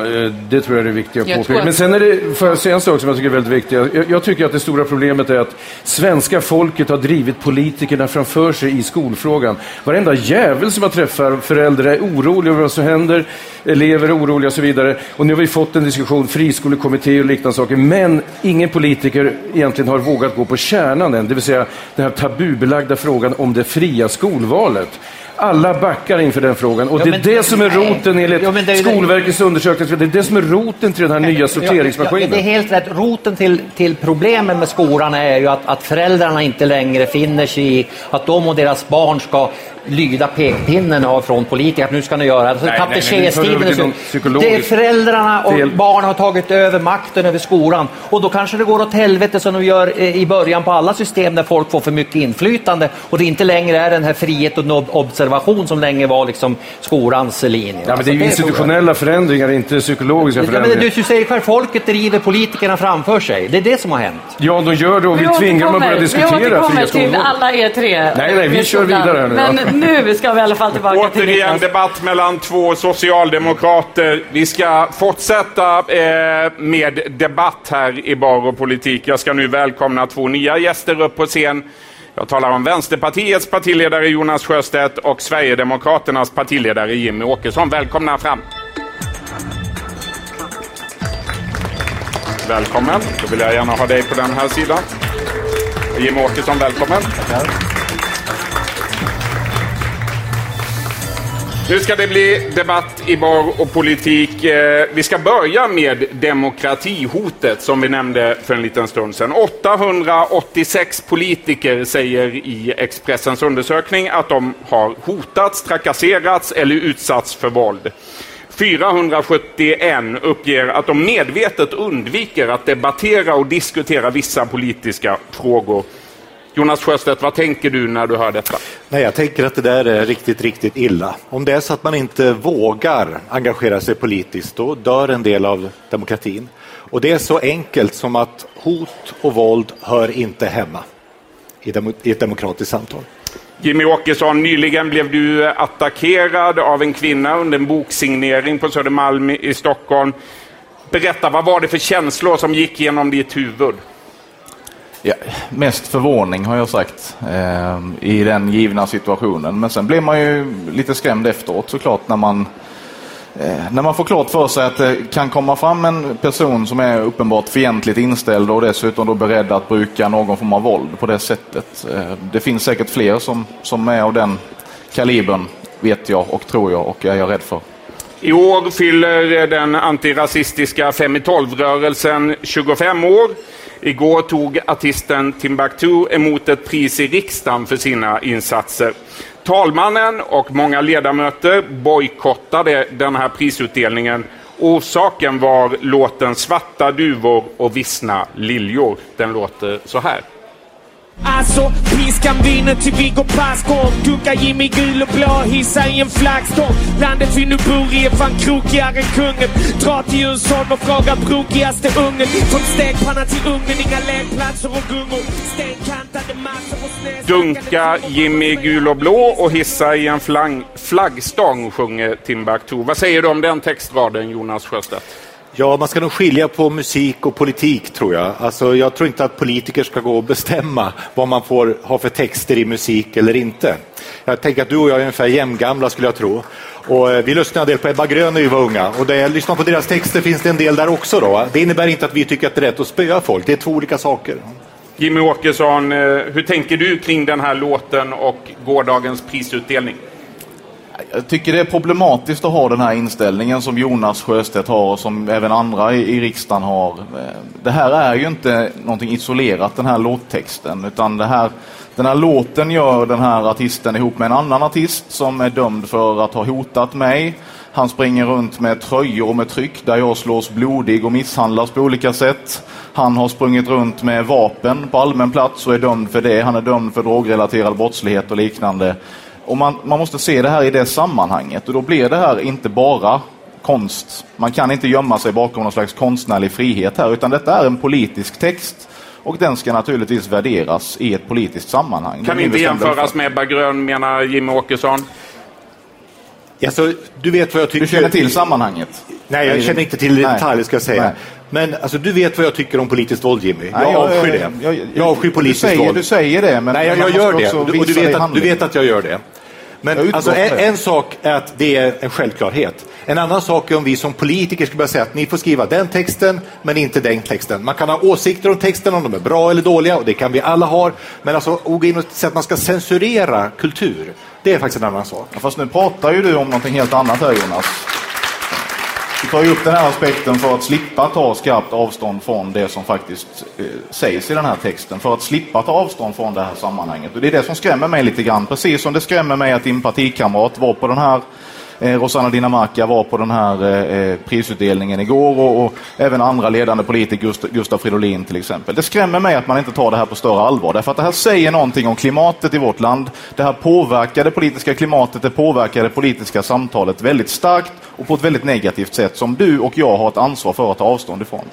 F: det det tror jag är det viktiga att påpeka. Men sen är det, får jag säga en sak som jag tycker är väldigt viktig. Jag, jag, tycker att det stora problemet är att svenska folket har drivit politikerna framför sig i skolfrågan. Varenda jävel som jag träffar, föräldrar är oroliga över vad som händer, elever är oroliga och så vidare. Och nu har vi fått en diskussion, friskolekommitté och liknande saker. Men ingen politiker egentligen har vågat gå på kärnan än, det vill säga den här tabubelagda frågan om det fria skolvalet. Alla backar inför den frågan. Och
G: Ja,
F: det är det som är
G: nej.
F: roten enligt
G: Ja, men det ju det-
F: Skolverkets undersökning. Det är det som är roten till den här nya
G: Ja,
F: sorteringsmaskinen.
G: det är helt rätt. Roten till, till problemen med skolan är ju att, att föräldrarna inte längre finner sig i att de och deras barn ska lyda pekpinnen av från politiker. Att nu ska ni göra alltså,
F: Nej, nej, till
G: så.
F: någon psykologisk
G: Det är föräldrarna och
F: del.
G: barn har tagit över makten över skolan. Och då kanske det går åt helvete som de gör eh, i början på alla system när folk får för mycket inflytande och det inte längre är den här frihet och observation som länge var liksom skolans linje.
F: Ja, men det är ju
G: Alltså,
F: institutionella förändringar, inte psykologiska
G: Ja, men
F: förändringar.
G: du, säger själv, folket driver politikerna framför sig. Det är det som har hänt.
F: Ja, de gör det och vi, tvingar dem att börja
D: vi
F: diskutera
D: återkommer
F: fria
D: till
F: skolor.
D: alla er tre.
F: Nej, nej, vi kör vidare här nu,
D: Men. Nu ska vi i alla fall tillbaka till
C: Återigen
D: Niklas.
C: debatt mellan två socialdemokrater. Vi ska fortsätta eh, med debatt här i Bar och politik. Jag ska nu välkomna två nya gäster upp på scen. Jag talar om Vänsterpartiets partiledare Jonas Sjöstedt och Sverigedemokraternas partiledare Jimmy Åkesson. Välkomna fram! Välkommen. Då vill jag gärna ha dig på den här sidan. Jimmy Åkesson, välkommen. Nu ska det bli debatt i bar och politik. Eh, vi ska börja med demokratihotet som vi nämnde för en liten stund sedan. 886 politiker säger i Expressens undersökning att de har hotats, trakasserats eller utsatts för våld. 471 uppger att de medvetet undviker att debattera och diskutera vissa politiska frågor. Jonas Sjöstedt, vad tänker du när du hör detta?
U: Nej, jag tänker att det där är riktigt, riktigt illa. Om det är så att man inte vågar engagera sig politiskt, då dör en del av demokratin. Och det är så enkelt som att hot och våld hör inte hemma i, ett demokratiskt samtal.
C: Jimmy Åkesson, nyligen blev du attackerad av en kvinna under en boksignering på Södermalm i Stockholm. Berätta, vad var det för känslor som gick genom ditt huvud?
V: Ja, mest förvåning har jag sagt eh, i den givna situationen. Men sen blir man ju lite skrämd efteråt såklart när man, eh, när man får klart för sig att det kan komma fram en person som är uppenbart fientligt inställd och dessutom då beredd att bruka någon form av våld på det sättet. Eh, det finns säkert fler som, som är av den kalibern, vet jag och tror jag och är jag rädd för.
C: I år fyller den antirasistiska 5 i 12-rörelsen 25 år. Igår tog artisten Timbuktu emot ett pris i riksdagen för sina insatser. Talmannen och många ledamöter bojkottade den här prisutdelningen. Orsaken var låten Svarta duvor och vissna liljor. Den låter så här.
W: Alltså, piskan vinner till vi går passgång. Dunkar Jimmy gul och blå, hissa i en flaggstång. Landet vi nu bor i är fan krokigare än kungen. Dra till Djursholm och fråga brokigaste ungen. Från stekpanna till ugnen, inga lekplatser och gungor. Stenkantade massor och snö...
C: Dunka Jimmy gul och blå och hissa i en flang, flaggstång, sjunger Timbuktu. Vad säger du om den textraden, Jonas Sjöstedt?
U: Ja, man ska nog skilja på musik och politik tror jag. Alltså, jag tror inte att politiker ska gå och bestämma vad man får ha för texter i musik eller inte. Jag tänker att du och jag är ungefär jämngamla skulle jag tro. Och eh, vi lyssnade en del på Ebba Grön när vi var unga och när jag lyssnar på deras texter finns det en del där också. Då. Det innebär inte att vi tycker att det är rätt att spöa folk, det är två olika saker.
C: Jimmy Åkesson, eh, hur tänker du kring den här låten och gårdagens prisutdelning?
V: Jag tycker det är problematiskt att ha den här inställningen som Jonas Sjöstedt har och som även andra i, i riksdagen har. Eh, det här är ju inte någonting isolerat, den här låttexten, utan det här, den här låten gör den här artisten ihop med en annan artist som är dömd för att ha hotat mig. Han springer runt med tröjor med tryck där jag slås blodig och misshandlas på olika sätt. Han har sprungit runt med vapen på allmän plats och är dömd för det. Han är dömd för drogrelaterad brottslighet och liknande. Och man, man måste se det här i det sammanhanget och då blir det här inte bara konst. Man kan inte gömma sig bakom någon slags konstnärlig frihet här utan detta är en politisk text och den ska naturligtvis värderas i ett politiskt sammanhang.
C: Kan inte jämföras med Ebba Grön, menar Jimmy Åkesson.
U: Alltså, du vet vad jag tycker...
V: Du känner till sammanhanget?
U: Nej, jag känner inte till detaljer ska jag säga.
V: Nej.
U: Men alltså, du vet vad jag tycker om politiskt våld, Jimmy. Jag
V: Nej, jag-
U: avskyr
V: jag-
U: det.
V: jag-
U: Jag avskyr politiskt
V: du säger,
U: våld.
V: Du säger det, men
U: Nej, jag, jag gör det.
V: också
U: Och du vet, att, du vet att jag gör det. Men alltså, en, en sak är att det är en självklarhet. En annan sak är om vi som politiker skulle börja säga att ni får skriva den texten, men inte den texten. Man kan ha åsikter om texten, om de är bra eller dåliga, och det kan vi alla ha. Men alltså, att gå in och säga att man ska censurera kultur, det Det är faktiskt en annan sak.
V: Ja, fast nu pratar ju du om någonting helt annat här Jonas. Du tar ju upp den här aspekten för att slippa ta skarpt avstånd från det som faktiskt eh, sägs i den här texten. För att slippa ta avstånd från det här sammanhanget. Och det är det som skrämmer mig lite grann. Precis som det skrämmer mig att din partikamrat var på den här Eh, Rosanna Dinamarca var på den här eh, eh, prisutdelningen igår och, och även andra ledande politiker, Gust Gustav Fridolin till exempel. Det skrämmer mig att man inte tar det här på större allvar. Därför att det här säger någonting om klimatet i vårt land. Det här påverkar det politiska klimatet, det påverkar det politiska samtalet väldigt starkt och på ett väldigt negativt sätt som du och jag har ett ansvar för att ta avstånd ifrån.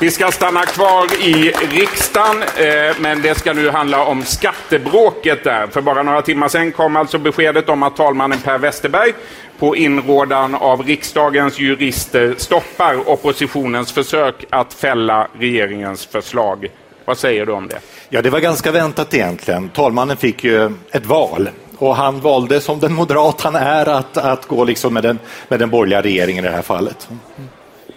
C: Vi ska stanna kvar i riksdagen, eh, men det ska nu handla om skattebråket där. För bara några timmar sedan kom alltså beskedet om att talmannen Per Westerberg på inrådan av riksdagens jurister stoppar oppositionens försök att fälla regeringens förslag. Vad säger du om det?
U: Ja, det var ganska väntat egentligen. Talmannen fick ju ett val och han valde som den moderat han är att, att gå liksom med, den, med den borgerliga regeringen i det här fallet.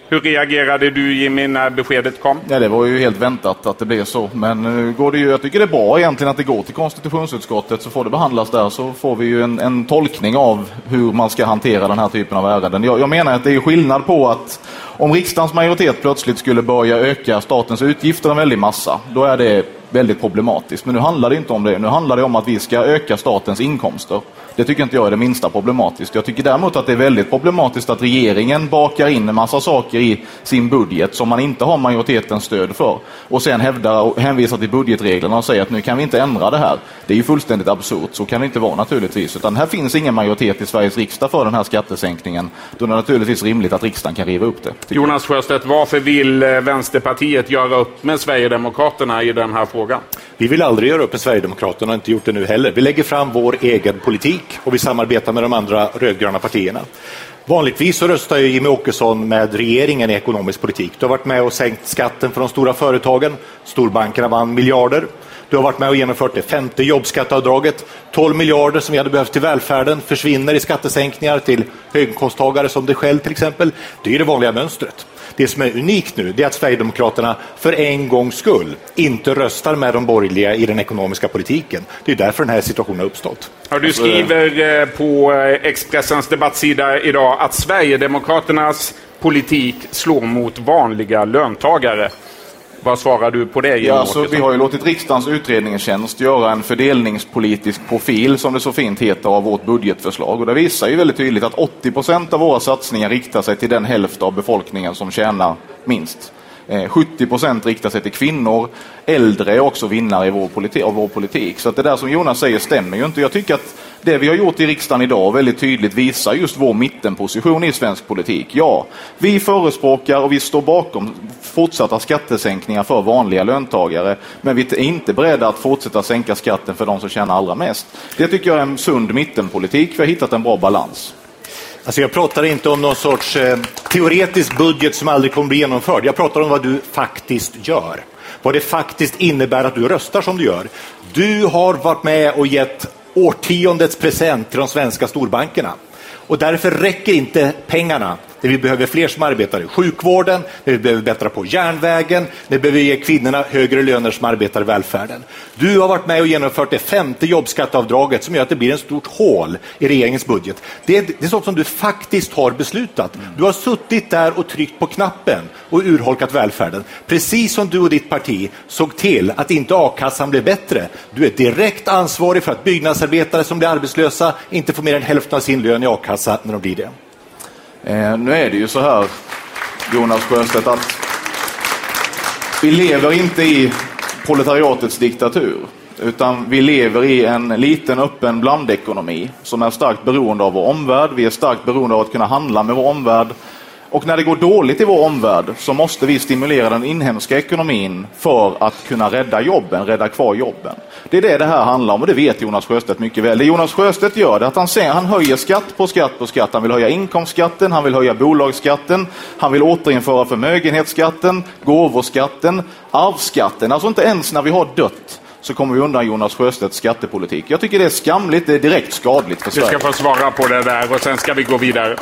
C: Hur reagerade du Jimmy när beskedet kom?
V: Ja, det var ju helt väntat att det blev så. Men nu går det ju, jag tycker det är bra egentligen att det går till konstitutionsutskottet så får det behandlas där så får vi ju en, en tolkning av hur man ska hantera den här typen av ärenden. Jag, jag menar att det är skillnad på att om riksdagens majoritet plötsligt skulle börja öka statens utgifter en väldig massa, då är det väldigt problematiskt. Men nu handlar det inte om det. Nu handlar det om att vi ska öka statens inkomster. Det tycker inte jag är det minsta problematiskt. Jag tycker däremot att det är väldigt problematiskt att regeringen bakar in en massa saker i sin budget som man inte har majoritetens stöd för och sen hävdar och hänvisar till budgetreglerna och säger att nu kan vi inte ändra det här. Det är ju fullständigt absurt. Så kan det inte vara naturligtvis. Utan här finns ingen majoritet i Sveriges riksdag för den här skattesänkningen. Då är det naturligtvis rimligt att riksdagen kan riva upp det.
C: Jonas Sjöstedt, varför vill eh, Vänsterpartiet göra upp med Sverigedemokraterna i den här frågan?
U: Vi vill aldrig göra upp med Sverigedemokraterna och inte gjort det nu heller. Vi lägger fram vår egen politik och vi samarbetar med de andra rödgröna partierna. Vanligtvis så röstar ju Jimmie Åkesson med regeringen i ekonomisk politik. Du har varit med och sänkt skatten för de stora företagen. Storbankerna vann miljarder. Du har varit med och genomfört det femte jobbskatteavdraget. 12 miljarder som vi hade behövt till välfärden försvinner i skattesänkningar till höginkomsttagare som dig själv till exempel. Det är det vanliga mönstret. Det som är unikt nu är att Sverigedemokraterna för en gångs skull inte röstar med de borgerliga i den ekonomiska politiken. Det är därför den här situationen har uppstått.
C: Ja, du skriver eh, på eh, Expressens debattsida idag att Sverigedemokraternas politik slår mot vanliga löntagare. Vad svarar du på det?
V: Ja, alltså, vi har ju låtit riksdagens utredningstjänst göra en fördelningspolitisk profil, som det så fint heter, av vårt budgetförslag. Och det visar ju väldigt tydligt att 80 procent av våra satsningar riktar sig till den hälft av befolkningen som tjänar minst. 70 eh, procent riktar sig till kvinnor. Äldre är också vinnare i vår politik, av vår politik. Så att det där som Jonas säger stämmer ju inte. Jag tycker att det vi har gjort i riksdagen idag väldigt tydligt visar just vår mittenposition i svensk politik. Ja, vi förespråkar och vi står bakom fortsatta skattesänkningar för vanliga löntagare. Men vi är inte beredda att fortsätta sänka skatten för de som tjänar allra mest. Det tycker jag är en sund mittenpolitik. Vi har hittat en bra balans.
U: Alltså jag pratar inte om någon sorts eh, teoretisk budget som aldrig kommer bli genomförd. Jag pratar om vad du faktiskt gör. Vad det faktiskt innebär att du röstar som du gör. Du har varit med och gett årtiondets present till de svenska storbankerna. Och därför räcker inte pengarna där vi behöver fler som arbetar i sjukvården, där vi behöver bättra på järnvägen, där vi behöver ge kvinnorna högre löner som arbetar i välfärden. Du har varit med och genomfört det femte jobbskatteavdraget som gör att det blir ett stort hål i regeringens budget. Det är, det är sånt som du faktiskt har beslutat. Du har suttit där och tryckt på knappen och urholkat välfärden. Precis som du och ditt parti såg till att inte a-kassan blev bättre. Du är direkt ansvarig för att byggnadsarbetare som blir arbetslösa inte får mer än hälften av sin lön i a-kassa när de blir det.
V: Eh, nu är det ju så här, Jonas Sjöstedt, att vi lever inte i proletariatets diktatur. Utan vi lever i en liten öppen blandekonomi som är starkt beroende av vår omvärld. Vi är starkt beroende av att kunna handla med vår omvärld. Och när det går dåligt i vår omvärld så måste vi stimulera den inhemska ekonomin för att kunna rädda jobben, rädda kvar jobben. Det är det det här handlar om och det vet Jonas Sjöstedt mycket väl. Det Jonas Sjöstedt gör är att han, säger, han höjer skatt på skatt på skatt. Han vill höja inkomstskatten, han vill höja bolagsskatten, han vill återinföra förmögenhetsskatten, gåvoskatten, arvsskatten. Alltså inte ens när vi har dött så kommer vi undan Jonas Sjöstedts skattepolitik. Jag tycker det är skamligt, det är direkt skadligt för Sverige.
C: Du ska få svara på det där och sen ska vi gå vidare.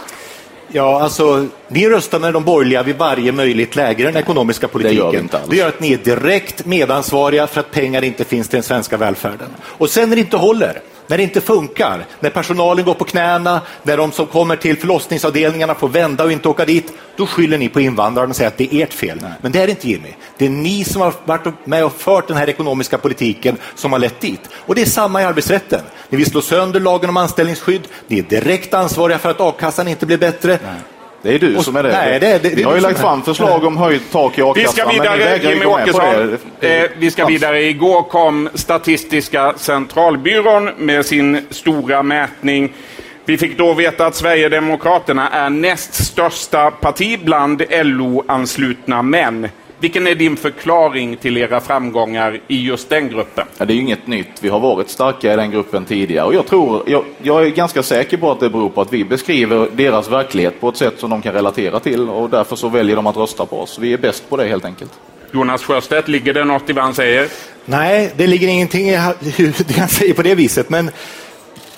U: Ja, alltså, ni röstar med de borgerliga vid varje möjligt läge i den ekonomiska politiken. Det gör, inte alls. det gör att ni är direkt medansvariga för att pengar inte finns till den svenska välfärden. Och sen när det inte håller, När det inte funkar, när personalen går på knäna, när de som kommer till förlossningsavdelningarna får vända och inte åka dit, då skyller ni på invandrarna och säger att det är ert fel. Nej. Men det är det inte Jimmy. Det är ni som har varit med och fört den här ekonomiska politiken som har lett dit. Och det är samma i arbetsrätten. Ni vill slå sönder lagen om anställningsskydd, ni är direkt ansvariga för att a-kassan inte blir bättre. Nej.
V: Det är du som är det.
U: Nej, det, det, det
V: vi har ju lagt fram förslag om höjt tak i a-kassan.
C: Vi ska vidare, Jimmie Åkesson. Eh, vi ska vidare. Igår kom Statistiska centralbyrån med sin stora mätning. Vi fick då veta att Sverigedemokraterna är näst största parti bland LO-anslutna män. Vilken är din förklaring till era framgångar i just den gruppen?
V: Ja, det är ju inget nytt. Vi har varit starka i den gruppen tidigare och jag, tror, jag, jag är ganska säker på att det beror på att vi beskriver deras verklighet på ett sätt som de kan relatera till och därför så väljer de att rösta på oss. Vi är bäst på det helt enkelt.
C: Jonas Sjöstedt, ligger det något i vad han säger?
U: Nej, det ligger ingenting i hur han säger på det viset, men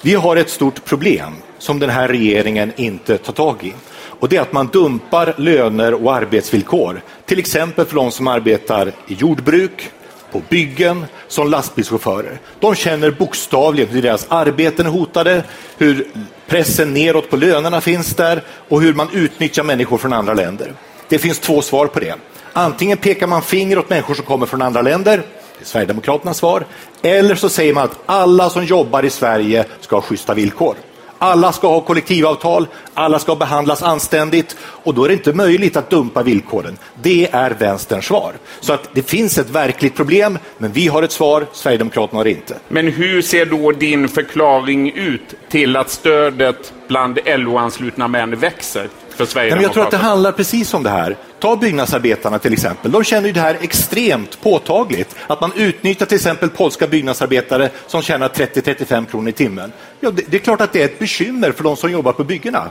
U: vi har ett stort problem som den här regeringen inte tar tag i. Och det är att man dumpar löner och arbetsvillkor. Till exempel för de som arbetar i jordbruk, på byggen, som lastbilschaufförer. De känner bokstavligen hur deras arbeten är hotade, hur pressen neråt på lönerna finns där och hur man utnyttjar människor från andra länder. Det finns två svar på det. Antingen pekar man finger åt människor som kommer från andra länder, det är Sverigedemokraternas svar, eller så säger man att alla som jobbar i Sverige ska ha schyssta villkor. Alla ska ha kollektivavtal, alla ska behandlas anständigt och då är det inte möjligt att dumpa villkoren. Det är vänsterns svar. Så att det finns ett verkligt problem, men vi har ett svar, Sverigedemokraterna har inte.
C: Men hur ser då din förklaring ut till att stödet bland LO-anslutna män växer? för
U: men jag tror att det handlar precis om det här. Ta byggnadsarbetarna till exempel. De känner ju det här extremt påtagligt. Att man utnyttjar till exempel polska byggnadsarbetare som tjänar 30-35 kronor i timmen. Ja, det, det, är klart att det är ett bekymmer för de som jobbar på byggena.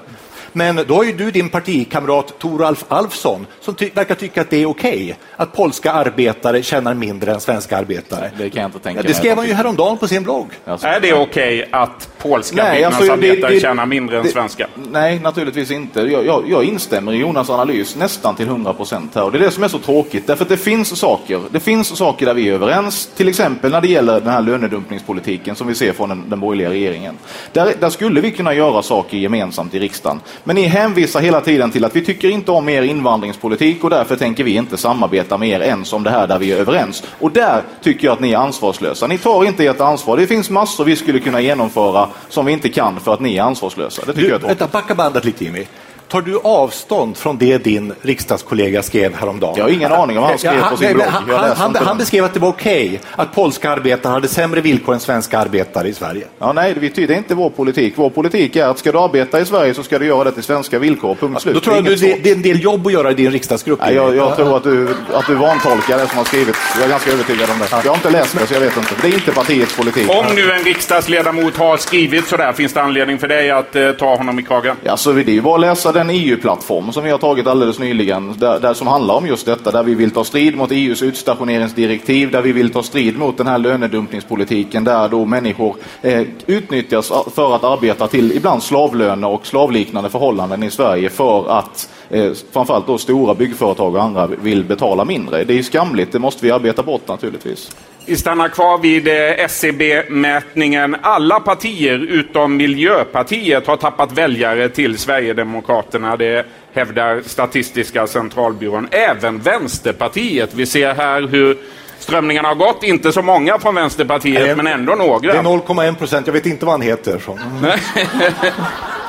U: Men då har ju du din partikamrat Toralf Alfsson som ty verkar tycka att det är okej okay, att polska arbetare tjänar mindre än svenska arbetare.
V: Det kan jag inte tänka
U: ja, Det skrev han ju häromdagen på sin blogg.
C: Alltså, är det okej okay att polska nej, alltså, byggnadsarbetare alltså, tjänar mindre än svenska?
V: Nej, naturligtvis inte. Jag, jag, jag instämmer i Jonas analys nästan till 100 procent här. Och det är det som är så tråkigt. Därför att det finns saker. Det finns saker där vi är överens. Till exempel när det gäller den här lönedumpningspolitiken som vi ser från den, den borgerliga regeringen. Där, där skulle vi kunna göra saker gemensamt i riksdagen. Men ni hänvisar hela tiden till att vi tycker inte om er invandringspolitik och därför tänker vi inte samarbeta med er ens om det här där vi är överens. Och där tycker jag att ni är ansvarslösa. Ni tar inte ert ansvar. Det finns massor vi skulle kunna genomföra som vi inte kan för att ni är ansvarslösa. Det tycker
U: du,
V: jag är
U: vänta, backa bandet lite Jimmy. Tar du avstånd från det din riksdagskollega skrev häromdagen?
V: Jag har ingen aning om vad han skrev på sin blogg.
U: Han, han, han, han, beskrev att det var okej okay att polska arbetare hade sämre villkor än svenska arbetare i Sverige.
V: Ja, nej, det är inte vår politik. Vår politik är att ska du arbeta i Sverige så ska du göra det till svenska villkor. Punkt slut.
U: Då tror jag det, det, det är en del jobb att göra i din riksdagsgrupp.
V: Nej, jag, jag tror att du, att du vantolkar det som har skrivit. Jag är ganska övertygad om det. Jag har inte läst det så jag vet inte. Det är inte partiets politik.
C: Om nu en riksdagsledamot har skrivit sådär, finns det anledning för dig att eh, ta honom i kragen?
V: Ja, så det är ju bara att läsa den EU-plattform som vi har tagit alldeles nyligen, där, där, som handlar om just detta, där vi vill ta strid mot EUs utstationeringsdirektiv, där vi vill ta strid mot den här lönedumpningspolitiken, där då människor eh, utnyttjas för att arbeta till ibland slavlöner och slavliknande förhållanden i Sverige för att eh, framförallt då stora byggföretag och andra vill betala mindre. Det är skamligt, det måste vi arbeta bort naturligtvis.
C: Vi stannar kvar vid eh, SCB-mätningen. Alla partier utom Miljöpartiet har tappat väljare till Sverigedemokraterna. Det hävdar Statistiska centralbyrån. Även Vänsterpartiet. Vi ser här hur strömningarna har gått. Inte så många från Vänsterpartiet, Nej, men ändå några.
U: Det är 0,1 procent. Jag vet inte vad han heter.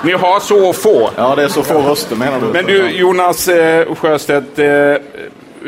C: Ni har så få.
V: Ja, det är så få röster menar du.
C: Men du, Jonas eh, Sjöstedt. Eh,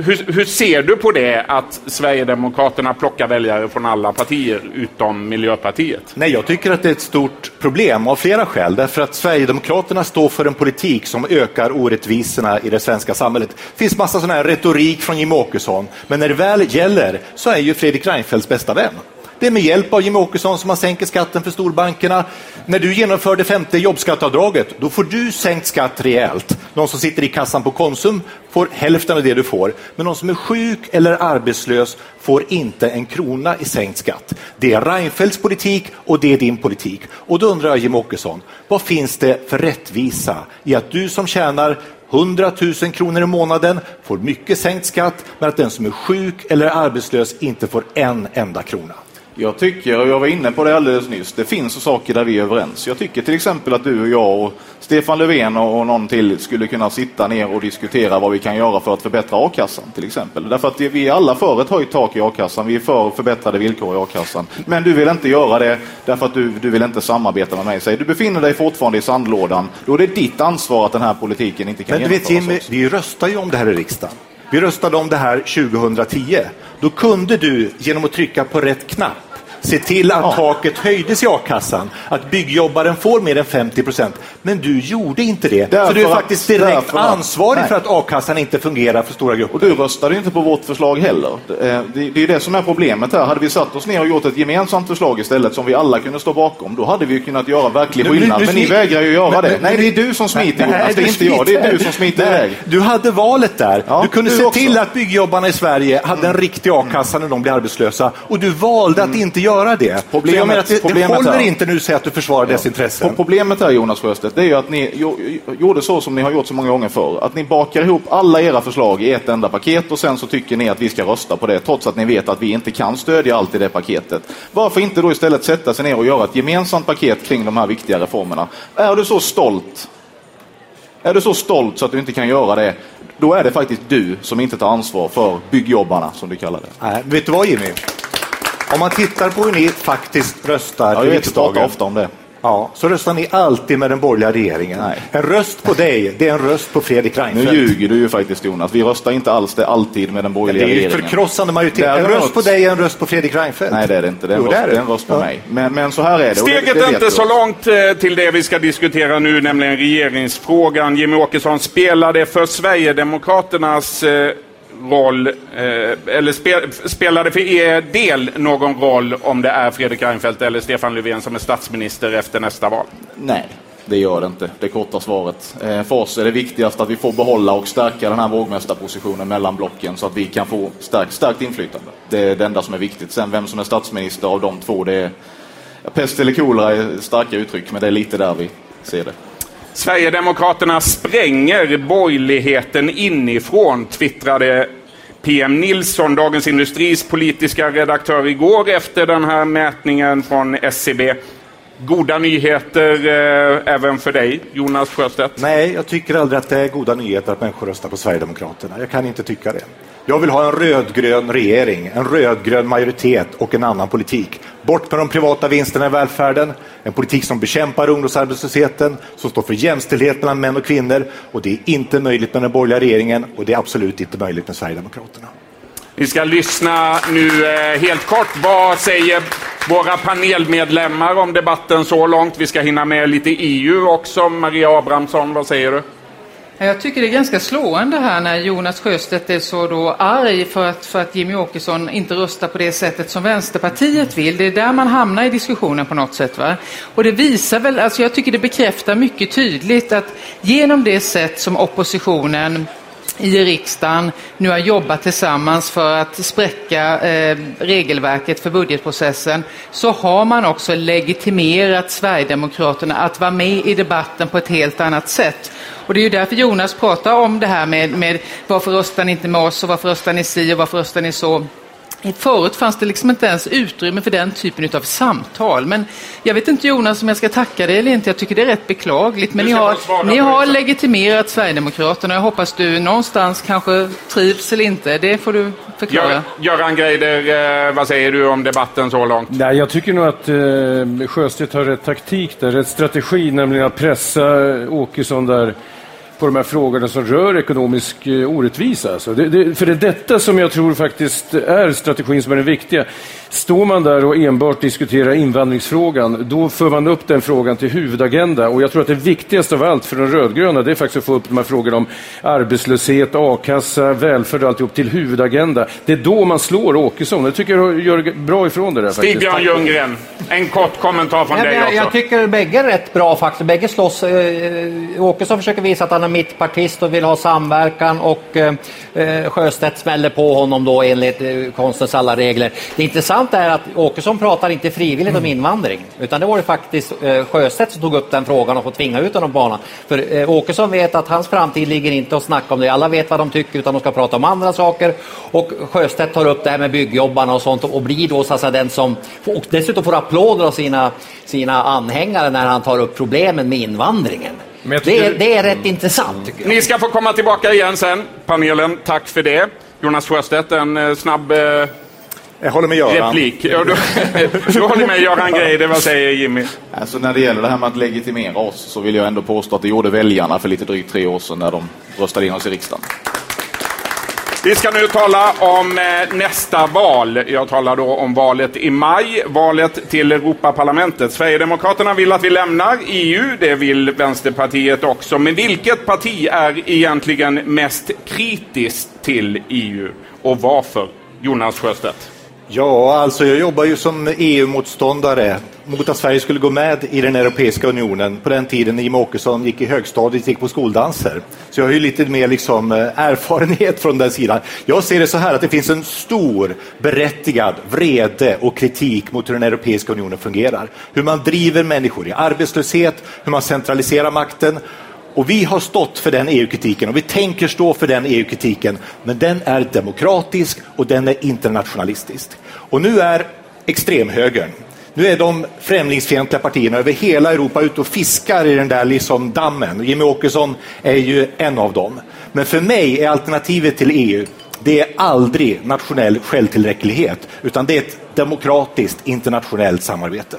C: hur, hur, ser du på det att Sverigedemokraterna plockar väljare från alla partier utom Miljöpartiet?
U: Nej, jag tycker att det är ett stort problem av flera skäl. Därför att Sverigedemokraterna står för en politik som ökar orättvisorna i det svenska samhället. Det finns massa sån här retorik från Jimmie Åkesson, men när det väl gäller så är ju Fredrik Reinfeldts bästa vän. Det är med hjälp av Jimmie Åkesson som man sänker skatten för storbankerna. När du genomför det femte jobbskatteavdraget, då får du sänkt skatt rejält. Någon som sitter i kassan på Konsum får hälften av det du får. Men någon som är sjuk eller arbetslös får inte en krona i sänkt skatt. Det är Reinfeldts politik och det är din politik. Och då undrar jag Jimmie Åkesson, vad finns det för rättvisa i att du som tjänar 100 000 kronor i månaden får mycket sänkt skatt, men att den som är sjuk eller arbetslös inte får en enda krona?
V: Jag tycker, och jag var inne på det alldeles nyss, det finns saker där vi är överens. Jag tycker till exempel att du och jag och Stefan Löfven och någon till skulle kunna sitta ner och diskutera vad vi kan göra för att förbättra a-kassan till exempel. Därför att vi är alla för ett höjt tak i a-kassan, vi är för förbättrade villkor i a-kassan. Men du vill inte göra det därför att du, du vill inte samarbeta med mig. Du befinner dig fortfarande i sandlådan. Då är det ditt ansvar att den här politiken inte kan
U: Men du vet Jimmy, vi röstar ju om det här i riksdagen. Vi röstade om det här 2010. Då kunde du genom att trycka på rätt knapp se till att taket höjdes i a-kassan, att byggjobbaren får mer än 50 procent. Men du gjorde inte det.
V: Därför
U: så du är faktiskt direkt ansvarig
V: Nej.
U: för att a-kassan inte fungerar för stora grupper.
V: Och du röstade inte på vårt förslag heller. Det är, det det är det som är problemet här. Hade vi satt oss ner och gjort ett gemensamt förslag istället som vi alla kunde stå bakom, då hade vi kunnat göra verklig skillnad. Men ni vägrar ju göra det. Nej, det är du som smiter
U: Nej,
V: Jonas, det är inte jag. Det är du som smiter
U: Nej,
V: iväg.
U: Du hade valet där. du kunde
V: du
U: se
V: också.
U: till att byggjobbarna i Sverige hade en riktig a-kassa när de blev arbetslösa och du valde att inte göra det.
V: Problemet-
U: det, det håller inte nu att säga att du försvarar dess intressen.
V: Problemet är Jonas Sjöstedt, det är ju att ni jo- gjorde så som ni har gjort så många gånger förr. Att ni bakar ihop alla era förslag i ett enda paket och sen så tycker ni att vi ska rösta på det trots att ni vet att vi inte kan stödja allt i det paketet. Varför inte då istället sätta sig ner och göra ett gemensamt paket kring de här viktiga reformerna? Är du så stolt? Är du så stolt så att du inte kan göra det? Då är det faktiskt du som inte tar ansvar för byggjobbarna som du kallar det.
U: Nej, vet du vad Jimmy? Om man tittar på hur ni faktiskt röstar
V: Ja,
U: i riksdagen.
V: ofta om det.
U: Ja, så röstar ni alltid med den borgerliga regeringen. En röst på dig, det är en röst på Fredrik
V: Nu
U: Reinfeldt.
V: ljuger du ju faktiskt Jonas. Vi röstar inte alls det alltid med den borgerliga
U: det är ju
V: regeringen.
U: förkrossande majoritet. En röst på dig är en röst på Fredrik Reinfeldt.
V: Nej, det är det inte. Det är en,
U: Jo,
V: röst,
U: det är
V: det
U: det.
V: är en röst på
U: Ja.
V: mig. Men, men så här är det.
C: Steget
V: det, det
C: är inte så långt eh, till det vi ska diskutera nu, nämligen regeringsfrågan. Jimmy Åkesson, spelar det för Sverigedemokraternas eh, roll, eh, eller spe, spelar det för er del någon roll om det är Fredrik Reinfeldt eller Stefan Löfven som är statsminister efter nästa val?
V: Nej, det gör det inte. Det korta svaret. Eh, för oss är det viktigast att vi får behålla och stärka den här vågmästarpositionen mellan blocken så att vi kan få starkt, starkt inflytande. Det är det enda som är viktigt. Sen vem som är statsminister av de två, det är pest eller kolera är starka uttryck, men det är lite där vi ser det.
C: Sverigedemokraterna spränger borgerligheten inifrån, twittrade PM Nilsson, Dagens Industris politiska redaktör, igår efter den här mätningen från SCB. Goda nyheter eh, även för dig, Jonas Sjöstedt?
U: Nej, jag tycker aldrig att det är goda nyheter att människor röstar på Sverigedemokraterna. Jag kan inte tycka det. Jag vill ha en rödgrön regering, en rödgrön majoritet och en annan politik. Bort med de privata vinsterna i välfärden, en politik som bekämpar ungdomsarbetslösheten, som står för jämställdhet mellan män och kvinnor. Och det är inte möjligt med den borgerliga regeringen och det är absolut inte möjligt med Sverigedemokraterna.
C: Vi ska lyssna nu eh, helt kort. Vad säger våra panelmedlemmar om debatten så långt? Vi ska hinna med lite EU också. Maria Abrahamsson, vad säger du?
E: Jag tycker det är ganska slående här när Jonas Sjöstedt är så då arg för att, för att Jimmy Åkesson inte röstar på det sättet som Vänsterpartiet vill. Det är där man hamnar i diskussionen på något sätt. Va? Och det visar väl, alltså jag tycker det bekräftar mycket tydligt att genom det sätt som oppositionen i riksdagen nu har jobbat tillsammans för att spräcka eh, regelverket för budgetprocessen så har man också legitimerat Sverigedemokraterna att vara med i debatten på ett helt annat sätt. Och det är ju därför Jonas pratar om det här med, med varför röstar ni inte med oss och varför röstar ni si och varför röstar ni så. Förut fanns det liksom inte ens utrymme för den typen av samtal. Men jag vet inte Jonas om jag ska tacka dig eller inte. Jag tycker det är rätt beklagligt. Men ni har, ni har legitimerat Sverigedemokraterna. Jag hoppas du någonstans kanske trivs eller inte. Det får du förklara.
C: Gör, Göran Greider, eh, vad säger du om debatten så långt?
F: Nej, jag tycker nog att eh, Sjöstedt har rätt taktik där, rätt strategi, nämligen att pressa Åkesson där på de här frågorna som rör ekonomisk eh, orättvisa. Alltså det, det, för det är detta som jag tror faktiskt är strategin som är den viktiga. Står man där och enbart diskuterar invandringsfrågan, då för man upp den frågan till huvudagenda. Och jag tror att det viktigaste av allt för de rödgröna, det är faktiskt att få upp de här frågorna om arbetslöshet, a-kassa, välfärd och alltihop till huvudagenda. Det är då man slår Åkesson. Jag tycker jag gör bra ifrån det där.
C: Stig-Björn Ljunggren, en kort kommentar från
G: Nej,
C: dig
G: jag,
C: också.
G: jag tycker bägge är rätt bra faktiskt. Bägge slåss. Eh, Åkesson försöker visa att han är mittpartist och vill ha samverkan och eh, eh, Sjöstedt smäller på honom då enligt eh, konstens alla regler. Det intressanta är att Åkesson pratar inte frivilligt om invandring utan det var det faktiskt eh, Sjöstedt som tog upp den frågan och får tvinga ut honom på banan. För eh, Åkesson vet att hans framtid ligger inte att snacka om det. Alla vet vad de tycker utan de ska prata om andra saker. Och Sjöstedt tar upp det här med byggjobbarna och sånt och blir då så att säga, den som och dessutom får applåder av sina, sina anhängare när han tar upp problemen med invandringen. Det, är, det är rätt intressant. tycker jag.
C: Ni ska få komma tillbaka igen sen, panelen. Tack för det. Jonas Sjöstedt, en eh, snabb eh,
U: Jag håller med Göran.
C: replik. Ja, du, du håller med Göran Greider, vad säger Jimmy?
V: Alltså när det gäller det här med att legitimera oss så vill jag ändå påstå att det gjorde väljarna för lite drygt tre år sedan när de röstade in oss i riksdagen.
C: Vi ska nu tala om eh, nästa val. Jag talar då om valet i maj, valet till Europaparlamentet. Sverigedemokraterna vill att vi lämnar EU, det vill Vänsterpartiet också. Men vilket parti är egentligen mest kritiskt till EU och varför? Jonas Sjöstedt.
U: Ja, alltså jag jobbar ju som EU-motståndare mot att Sverige skulle gå med i den Europeiska unionen på den tiden när Jimmie Åkesson gick i högstadiet gick på skoldanser. Så jag har ju lite mer liksom, eh, erfarenhet från den sidan. Jag ser det så här att det finns en stor berättigad vrede och kritik mot hur den Europeiska unionen fungerar. Hur man driver människor i arbetslöshet, hur man centraliserar makten och vi har stått för den EU-kritiken och vi tänker stå för den EU-kritiken. Men den är demokratisk och den är internationalistisk. Och nu är extremhögern, nu är de främlingsfientliga partierna över hela Europa ute och fiskar i den där liksom dammen. Jimmy Jimmie Åkesson är ju en av dem. Men för mig är alternativet till EU det är aldrig nationell självtillräcklighet, utan det är ett demokratiskt internationellt samarbete.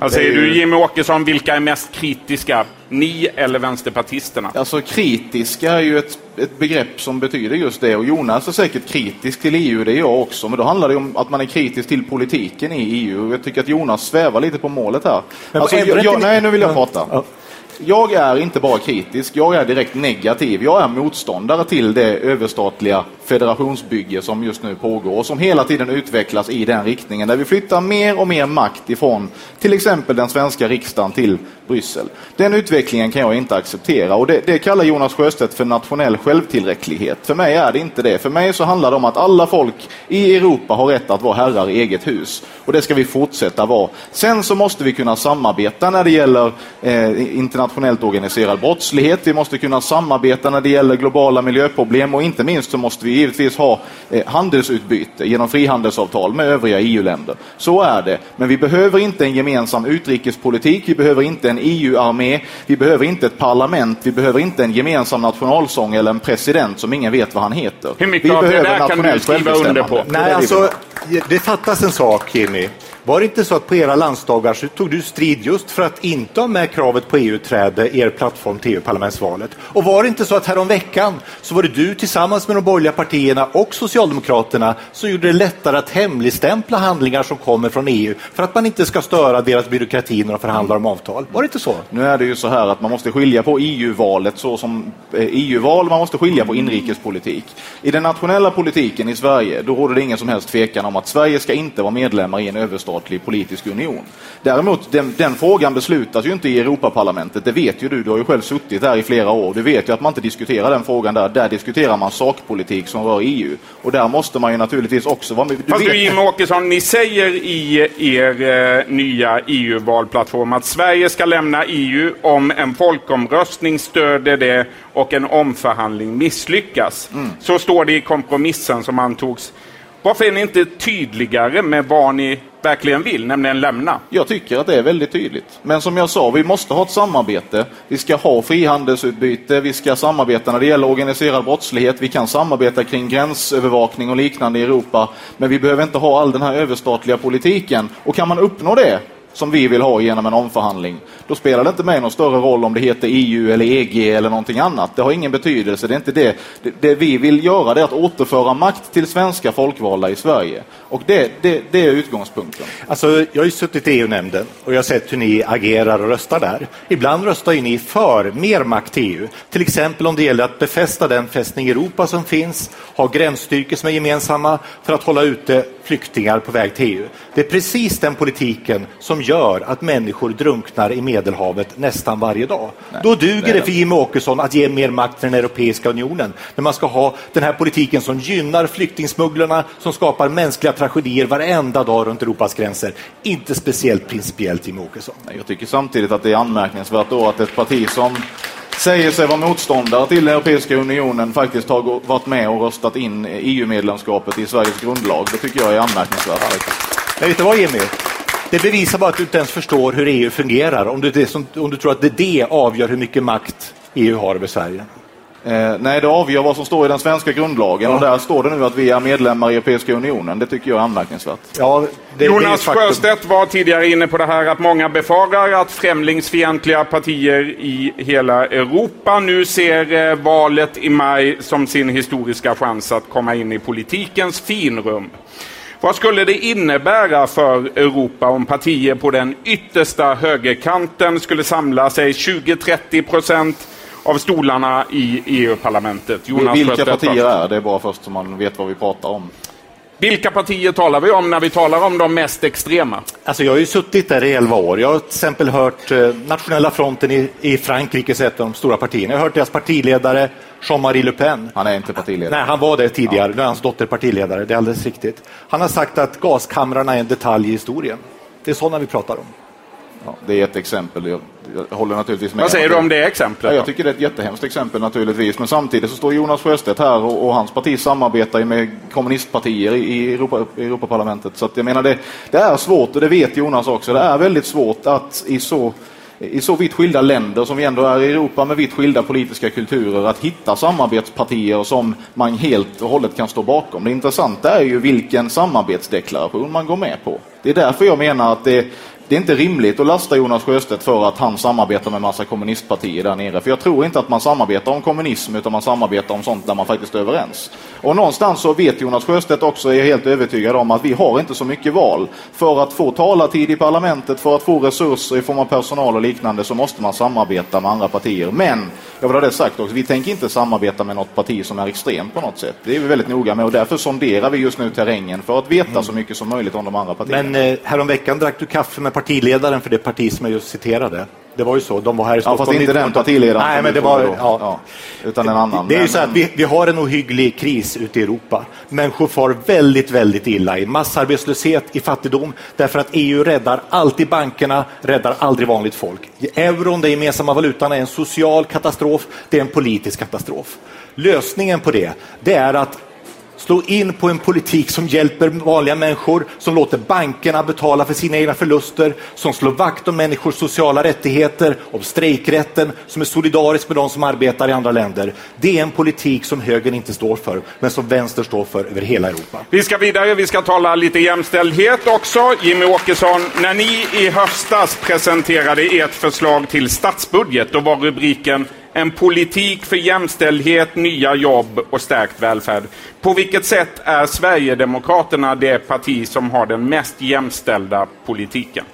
C: Vad säger du Jimmy Åkesson, vilka är mest kritiska? Ni eller vänsterpartisterna?
V: Alltså kritiska är ju ett, ett begrepp som betyder just det och Jonas är säkert kritisk till EU, det är jag också, men då handlar det om att man är kritisk till politiken i EU. Jag tycker att Jonas svävar lite på målet här.
U: Men
V: Alltså, jag, jag, nej, nu vill jag
U: Ja.
V: prata. Jag är inte bara kritisk, jag är direkt negativ. Jag är motståndare till det överstatliga federationsbygge som just nu pågår och som hela tiden utvecklas i den riktningen där vi flyttar mer och mer makt ifrån till exempel den svenska riksdagen till Bryssel. Den utvecklingen kan jag inte acceptera och det, det kallar Jonas Sjöstedt för nationell självtillräcklighet. För mig är det inte det. För mig så handlar det om att alla folk i Europa har rätt att vara herrar i eget hus och det ska vi fortsätta vara. Sen så måste vi kunna samarbeta när det gäller eh, internationellt organiserad brottslighet. Vi måste kunna samarbeta när det gäller globala miljöproblem och inte minst så måste vi givetvis ha eh, handelsutbyte genom frihandelsavtal med övriga EU-länder. Så är det. Men vi behöver inte en gemensam utrikespolitik. Vi behöver inte en EU-armé. Vi behöver inte ett parlament. Vi behöver inte en gemensam nationalsång eller en president som ingen vet vad han heter.
C: Hur mycket
V: vi
C: av det
V: behöver
C: där kan du skriva under på?
U: Nej, alltså, det fattas en sak, Jimmy. Var det inte så att på era landsdagar så tog du strid just för att inte ha med kravet på EU-träde i er plattform till EU-parlamentsvalet? Och var det inte så att häromveckan så var det du tillsammans med de borgerliga partierna och Socialdemokraterna som gjorde det lättare att hemligstämpla handlingar som kommer från EU för att man inte ska störa deras byråkrati när de förhandlar om avtal? Var det inte så?
V: Nu är det ju så här att man måste skilja på EU-valet så som eh, e EU-val, man måste skilja på inrikespolitik. I den nationella politiken i Sverige, då råder det ingen som helst tvekan om att Sverige ska inte vara medlemmar i en överstat överstatlig politisk union. Däremot, den, den frågan beslutas ju inte i Europaparlamentet, det vet ju du, du har ju själv suttit där i flera år. Du vet ju att man inte diskuterar den frågan där, där diskuterar man sakpolitik som rör EU. Och där måste man ju naturligtvis också vara med.
C: Fast
V: vet-
C: du Jimmy Åkesson, ni säger i er eh, nya EU-valplattform att Sverige ska lämna EU om en folkomröstning stöder det och en omförhandling misslyckas. Så står det i kompromissen som antogs. Varför är ni inte tydligare med vad ni verkligen vill, nämligen lämna?
V: Jag tycker att det är väldigt tydligt. Men som jag sa, vi måste ha ett samarbete. Vi ska ha frihandelsutbyte, vi ska samarbeta när det gäller organiserad brottslighet, vi kan samarbeta kring gränsövervakning och liknande i Europa. Men vi behöver inte ha all den här överstatliga politiken. Och kan man uppnå det, som vi vill ha genom en omförhandling, då spelar det inte mig någon större roll om det heter EU eller EG eller någonting annat. Det har ingen betydelse. Det är inte det. Det, det vi vill göra det är att återföra makt till svenska folkvalda i Sverige. Och det, det, det är utgångspunkten.
U: Alltså, jag har ju suttit i EU-nämnden och jag har sett hur ni agerar och röstar där. Ibland röstar ju ni för mer makt till EU. Till exempel om det gäller att befästa den fästning Europa som finns, ha gränsstyrkor som är gemensamma för att hålla ute flyktingar på väg till EU. Det är precis den politiken som gör att människor drunknar i Medelhavet nästan varje dag. Då duger det för Jimmie Åkesson att ge mer makt till den Europeiska unionen. När man ska ha den här politiken som gynnar flyktingsmugglarna, som skapar mänskliga tragedier varenda dag runt Europas gränser. Inte speciellt principiellt, Jimmie Åkesson.
V: Jag tycker samtidigt att det är anmärkningsvärt då att ett parti som säger sig vara motståndare till Europeiska unionen faktiskt har varit med och röstat in EU-medlemskapet i Sveriges grundlag. Det tycker jag är anmärkningsvärt.
U: Men vet du vad Jimmy? Det bevisar bara att du inte ens förstår hur EU fungerar om du, som, om du tror att det, det avgör hur mycket makt EU har över Sverige.
V: Eh, nej, det avgör vad som står i den svenska grundlagen ja. och där står det nu att vi är medlemmar i Europeiska unionen. Det tycker jag är anmärkningsvärt.
U: Ja,
C: det, Jonas det Sjöstedt var tidigare inne på det här att många befarar att främlingsfientliga partier i hela Europa nu ser eh, valet i maj som sin historiska chans att komma in i politikens finrum. Vad skulle det innebära för Europa om partier på den yttersta högerkanten skulle samla sig 20-30 procent av stolarna i EU-parlamentet?
V: Vilka partier är det? Bara först så man vet vad vi pratar om.
C: Vilka partier talar vi om när vi talar om de mest extrema?
U: Alltså jag har ju suttit där i elva år. Jag har till exempel hört eh, Nationella fronten i, i Frankrike, ett av de stora partierna. Jag har hört deras partiledare Jean-Marie Le Pen.
V: Han är inte partiledare.
U: Nej, han var det tidigare. Ja. Nu är hans dotter partiledare. Det är alldeles riktigt. Han har sagt att gaskamrarna är en detalj i historien. Det är sådana vi pratar om.
V: Ja, det är ett exempel. Jag, jag håller naturligtvis med.
C: Vad säger du om det exemplet?
V: Ja, jag tycker det är ett jättehemskt exempel naturligtvis. Men samtidigt så står Jonas Sjöstedt här och, och hans parti samarbetar med kommunistpartier i, i Europa, Europaparlamentet. Så jag menar det, det är svårt och det vet Jonas också. Det är väldigt svårt att i så i så vitt skilda länder som vi ändå är i Europa med vitt skilda politiska kulturer att hitta samarbetspartier som man helt och hållet kan stå bakom. Det intressanta är ju vilken samarbetsdeklaration man går med på. Det är därför jag menar att det, det är inte rimligt att lasta Jonas Sjöstedt för att han samarbetar med massa kommunistpartier där nere. För jag tror inte att man samarbetar om kommunism utan man samarbetar om sånt där man faktiskt är överens. Och någonstans så vet Jonas Sjöstedt också, är jag helt övertygad om, att vi har inte så mycket val. För att få talartid i parlamentet, för att få resurser i form av personal och liknande så måste man samarbeta med andra partier. Men, jag vill ha det sagt också, vi tänker inte samarbeta med något parti som är extremt på något sätt. Det är vi väldigt noga med och därför sonderar vi just nu terrängen för att veta så mycket som möjligt om de andra partierna.
U: Men eh, häromveckan drack du kaffe med partiledaren för det parti som jag just citerade. Det var ju så, de var här i
V: Stockholm. Ja, fast inte den partiledaren.
U: Nej, men det var, ja.
V: Ja, utan en annan.
U: Det är ju så att vi, vi har en ohygglig kris ute i Europa. Människor far väldigt, väldigt illa i massarbetslöshet, i fattigdom, därför att EU räddar alltid bankerna, räddar aldrig vanligt folk. Euron, den gemensamma valutan, är en social katastrof, det är en politisk katastrof. Lösningen på det, det är att slå in på en politik som hjälper vanliga människor, som låter bankerna betala för sina egna förluster, som slår vakt om människors sociala rättigheter, om strejkrätten, som är solidarisk med de som arbetar i andra länder. Det är en politik som högern inte står för, men som vänster står för över hela Europa.
C: Vi ska vidare, vi ska tala lite jämställdhet också. Jimmy Åkesson, när ni i höstas presenterade ert förslag till statsbudget, då var rubriken en politik för jämställdhet, nya jobb och stärkt välfärd. På vilket sätt är Sverigedemokraterna det parti som har den mest jämställda politiken?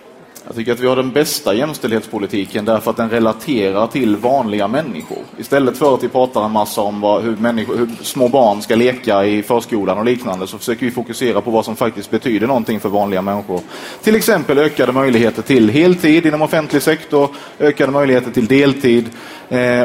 V: Jag tycker att vi har den bästa jämställdhetspolitiken därför att den relaterar till vanliga människor. Istället för att vi pratar en massa om vad, hur, människor, hur små barn ska leka i förskolan och liknande så försöker vi fokusera på vad som faktiskt betyder någonting för vanliga människor. Till exempel ökade möjligheter till heltid inom offentlig sektor, ökade möjligheter till deltid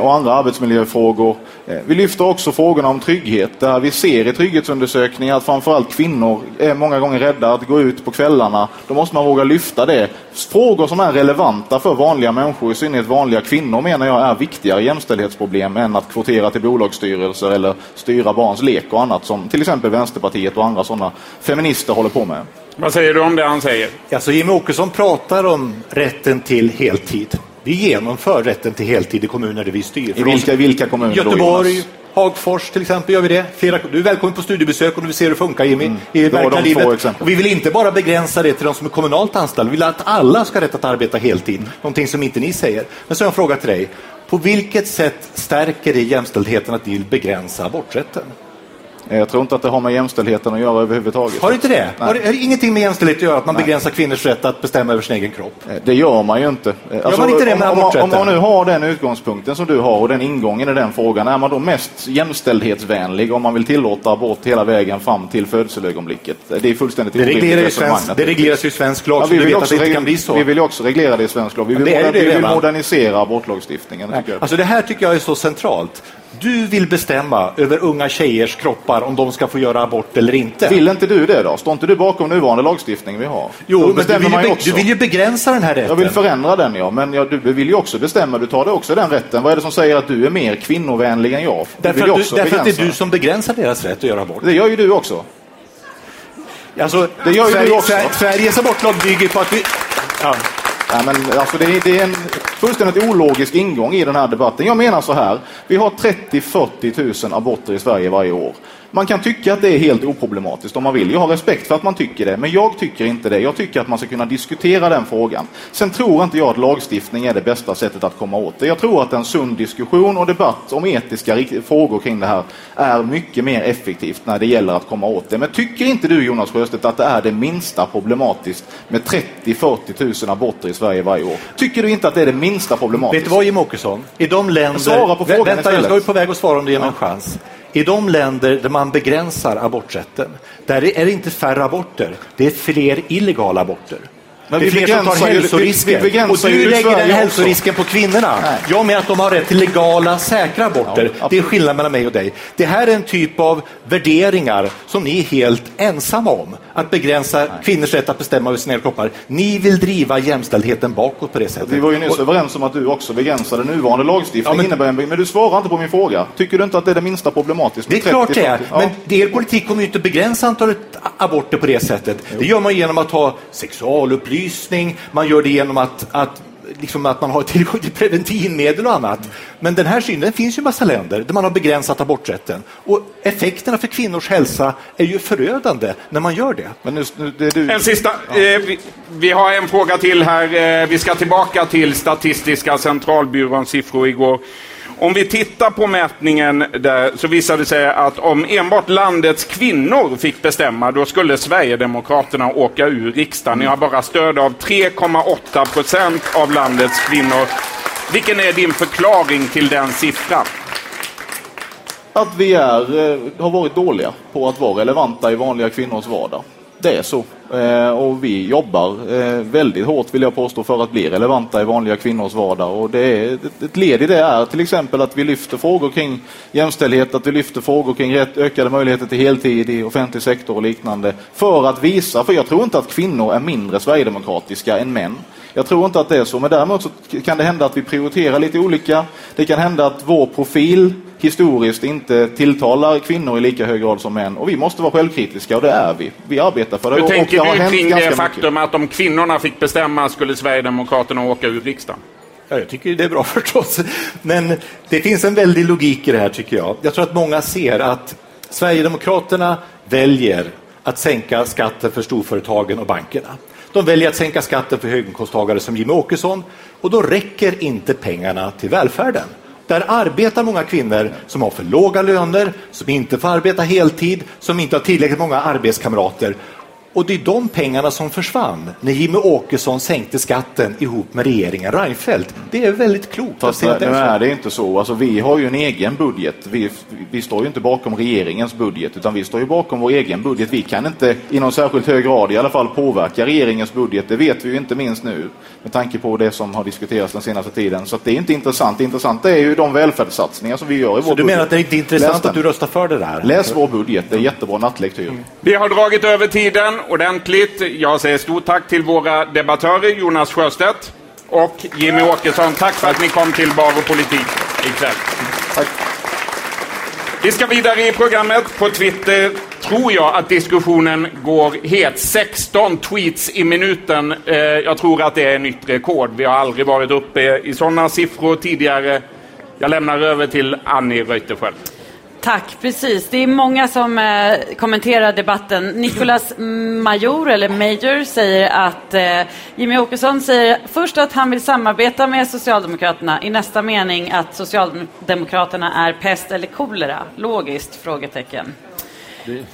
V: och andra arbetsmiljöfrågor. Eh, vi lyfter också frågorna om trygghet där vi ser i trygghetsundersökningar att framförallt kvinnor är många gånger rädda att gå ut på kvällarna. Då måste man våga lyfta det frågor som är relevanta för vanliga människor, i synnerhet vanliga kvinnor, menar jag är viktigare jämställdhetsproblem än att kvotera till bolagsstyrelser eller styra barns lek och annat som till exempel Vänsterpartiet och andra sådana feminister håller på med.
C: Vad säger du om det han säger?
U: Alltså Jimmie Åkesson pratar om rätten till heltid. Vi genomför rätten till heltid i kommuner där vi styr.
V: I vilka, vilka kommuner
U: Göteborg, då, Hagfors till exempel gör vi det. Flera, du är välkommen på studiebesök om du vill se hur det funkar Jimmy. Mm. I verkliga livet. Och vi vill inte bara begränsa det till de som är kommunalt anställda. Vi vill att alla ska ha rätt att arbeta heltid. Mm. Någonting som inte ni säger. Men så har jag en fråga till dig. På vilket sätt stärker det jämställdheten att ni vill begränsa aborträtten?
V: Jag tror inte att det har med jämställdheten att göra överhuvudtaget.
U: Har det inte det?
V: Nej.
U: Har det, har det ingenting med jämställdhet att göra att man
V: Nej.
U: begränsar kvinnors rätt att bestämma över sin egen kropp?
V: Det gör man ju inte. Alltså,
U: man inte det med
V: om, om, om man nu har den utgångspunkten som du har och den ingången i den frågan, är man då mest jämställdhetsvänlig om man vill tillåta abort hela vägen fram till födselögonblicket? Det är fullständigt
U: Det reglerar ju svensk, det regleras ju i svensk lag,
V: Ja, vi vill också
U: det inte
V: reg-
U: kan bli så.
V: Vi vill ju också reglera det i svensk lag. Vi vill,
U: det
V: modernisera abortlagstiftningen.
U: Alltså det här tycker jag är så centralt. Du vill bestämma över unga tjejers kroppar om de ska få göra abort eller inte.
V: Vill inte du det då? Står inte du bakom nuvarande lagstiftning vi har?
U: Jo, men du vill, ju du vill ju begränsa den här rätten.
V: Jag vill förändra den ja, men jag, du vill ju också bestämma, du tar dig också den rätten. Vad är det som säger att du är mer kvinnovänlig än jag? Du
U: Därför, att, du, därför att det är du som begränsar deras rätt att göra abort.
V: Det gör ju du också.
U: Alltså,
V: Det gör ju
U: Sverige,
V: du också.
U: Sver- Sveriges abortlag bygger på att vi... Ja.
V: Ja, men, alltså, det, är, det är en fullständigt ologisk ingång i den här debatten. Jag menar så här, vi har 30-40 000 aborter i Sverige varje år. Man kan tycka att det är helt oproblematiskt om man vill. Jag har respekt för att man tycker det, men jag tycker inte det. Jag tycker att man ska kunna diskutera den frågan. Sen tror inte jag att lagstiftning är det bästa sättet att komma åt det. Jag tror att en sund diskussion och debatt om etiska frågor kring det här är mycket mer effektivt när det gäller att komma åt det. Men tycker inte du Jonas Sjöstedt att det är det minsta problematiskt med 30-40 000 aborter i Sverige varje år? Tycker du inte att det är det minsta problematiskt?
U: Vet du vad Jimmie Åkesson? I de länder...
V: Svara på frågan
U: Vä- Vänta, jag
V: istället.
U: ska ju på väg att svara om du ger mig en chans. I de länder där man begränsar aborträtten, där är det inte färre aborter, det är fler illegala aborter.
V: Men
U: det är
V: vi
U: fler som tar
V: vi-
U: hälsorisker.
V: vi
U: och du lägger den
V: också.
U: hälsorisken på kvinnorna.
V: Nej.
U: Jag menar att de har rätt till legala, säkra aborter.
V: Ja,
U: det är skillnad mellan mig och dig. Det här är en typ av värderingar som ni är helt ensamma om. Att begränsa kvinnors rätt att bestämma över sina egna kroppar. Ni vill driva jämställdheten bakåt på det sättet.
V: Vi var ju nyss
U: Och-
V: överens om att du också begränsar den nuvarande lagstiftningen.
U: Ja, men-
V: men du svarar inte på min fråga. Tycker du inte att det är det minsta problematiskt?
U: Det är klart det är,
V: 30-40? Ja.
U: men er politik kommer ju inte begränsa antalet aborter på det sättet. Det gör man genom att ha sexualupplysning, man gör det genom att, att, liksom att man har tillgång till preventivmedel och annat. Men den här synen finns ju i massa länder där man har begränsat aborträtten. Och effekterna för kvinnors hälsa är ju förödande när man gör det.
V: Men nu, nu, det du...
C: En sista. Eh, vi, vi har en fråga till här. Eh, vi ska tillbaka till Statistiska centralbyråns siffror igår. Om vi tittar på mätningen där så visade det sig att om enbart landets kvinnor fick bestämma då skulle Sverigedemokraterna åka ur riksdagen. Ni har bara stöd av 3,8 procent av landets kvinnor. Vilken är din förklaring till den siffran?
V: Att vi är, eh, har varit dåliga på att vara relevanta i vanliga kvinnors vardag. Det är så. Eh, och vi jobbar eh, väldigt hårt vill jag påstå för att bli relevanta i vanliga kvinnors vardag. Och det är, ett- ett led i det är till exempel att vi lyfter frågor kring jämställdhet, att vi lyfter frågor kring rätt, ökade möjligheter till heltid i offentlig sektor och liknande. För att visa, för jag tror inte att kvinnor är mindre sverigedemokratiska än män. Jag tror inte att det är så, men däremot så kan det hända att vi prioriterar lite olika. Det kan hända att vår profil historiskt inte tilltalar kvinnor i lika hög grad som män. Och vi måste vara självkritiska och det är vi. Vi arbetar för det.
C: Hur
V: och, och
C: tänker
V: det
C: du kring det
V: mycket.
C: faktum att om kvinnorna fick bestämma skulle Sverigedemokraterna åka ur riksdagen?
U: Ja, jag tycker det är bra förstås. Men det finns en väldig logik i det här tycker jag. Jag tror att många ser att Sverigedemokraterna väljer att sänka skatten för storföretagen och bankerna. De väljer att sänka skatten för höginkomsttagare som Jimmie Åkesson och då räcker inte pengarna till välfärden. Där arbetar många kvinnor som har för låga löner, som inte får arbeta heltid, som inte har tillräckligt många arbetskamrater. Och det är de pengarna som försvann när Jimmie Åkesson sänkte skatten ihop med regeringen Reinfeldt. Det är väldigt klokt. att
V: Fast nu
U: det är
V: det inte så. Alltså, vi har ju en egen budget. Vi, vi står ju inte bakom regeringens budget, utan vi står ju bakom vår egen budget. Vi kan inte i någon särskilt hög grad i alla fall påverka regeringens budget. Det vet vi ju inte minst nu med tanke på det som har diskuterats den senaste tiden. Så att det är inte intressant. Det intressanta är ju de välfärdssatsningar som vi gör i vår
U: Så du
V: budget.
U: menar att det inte är
V: Läs
U: intressant att du röstar för det där?
V: Läs vår budget. Det är jättebra nattlektyr.
C: Vi har dragit över tiden ordentligt. Jag säger stort tack till våra debattörer Jonas Sjöstedt och Jimmy Åkesson. Tack för att ni kom till Bar och politik ikväll. Vi ska vidare i programmet. På Twitter tror jag att diskussionen går het. 16 tweets i minuten. Eh, jag tror att det är nytt rekord. Vi har aldrig varit uppe i sådana siffror tidigare. Jag lämnar över till Annie Reuterskiöld.
D: Tack, precis. Det är många som eh, kommenterar debatten. Nicolas Major, eller Major, säger att eh, Jimmy Åkesson säger först att han vill samarbeta med Socialdemokraterna. I nästa mening att Socialdemokraterna är pest eller kolera. Logiskt? Frågetecken.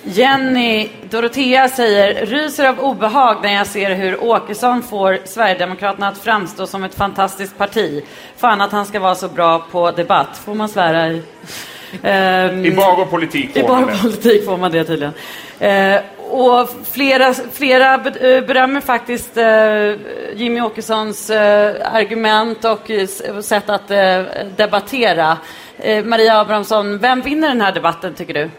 D: Jenny Dorotea säger, ryser av obehag när jag ser hur Åkesson får Sverigedemokraterna att framstå som ett fantastiskt parti. Fan att han ska vara så bra på debatt. Får man svära i? Ehm,
C: I bar och politik
D: I
C: får man
D: bar
C: det.
D: politik får man det tydligen. Eh, och flera, flera eh, berömmer faktiskt eh, Jimmy Åkessons eh, argument och sätt att eh, debattera. Eh, Maria Abrahamsson, vem vinner den här debatten tycker du?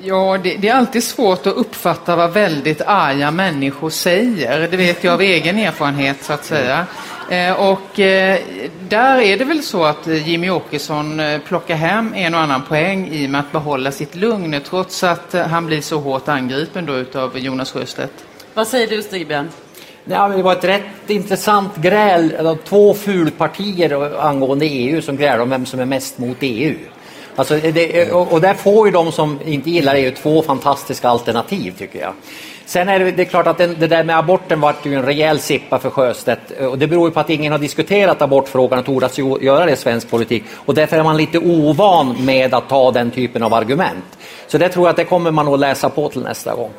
E: Ja, det, det är alltid svårt att uppfatta vad väldigt arga människor säger. Det vet jag av egen erfarenhet, så att säga. Eh, och eh, där är det väl så att eh, Jimmy Åkesson plockar hem en och annan poäng i och med att behålla sitt lugn, trots att han blir så hårt angripen då utav Jonas Sjöstedt.
D: Vad säger du Stigbjörn?
G: Ja, det var ett rätt intressant gräl. Två fulpartier angående EU som grälar om vem som är mest mot EU. Alltså det, och, och där får ju de som inte gillar EU två fantastiska alternativ tycker jag. Sen är det, det är klart att den, det där med aborten vart ju en rejäl sippa för Sjöstedt och det beror ju på att ingen har diskuterat abortfrågan och tordats göra det i svensk politik och därför är man lite ovan med att ta den typen av argument. Så det tror jag att det kommer man att läsa på till nästa gång.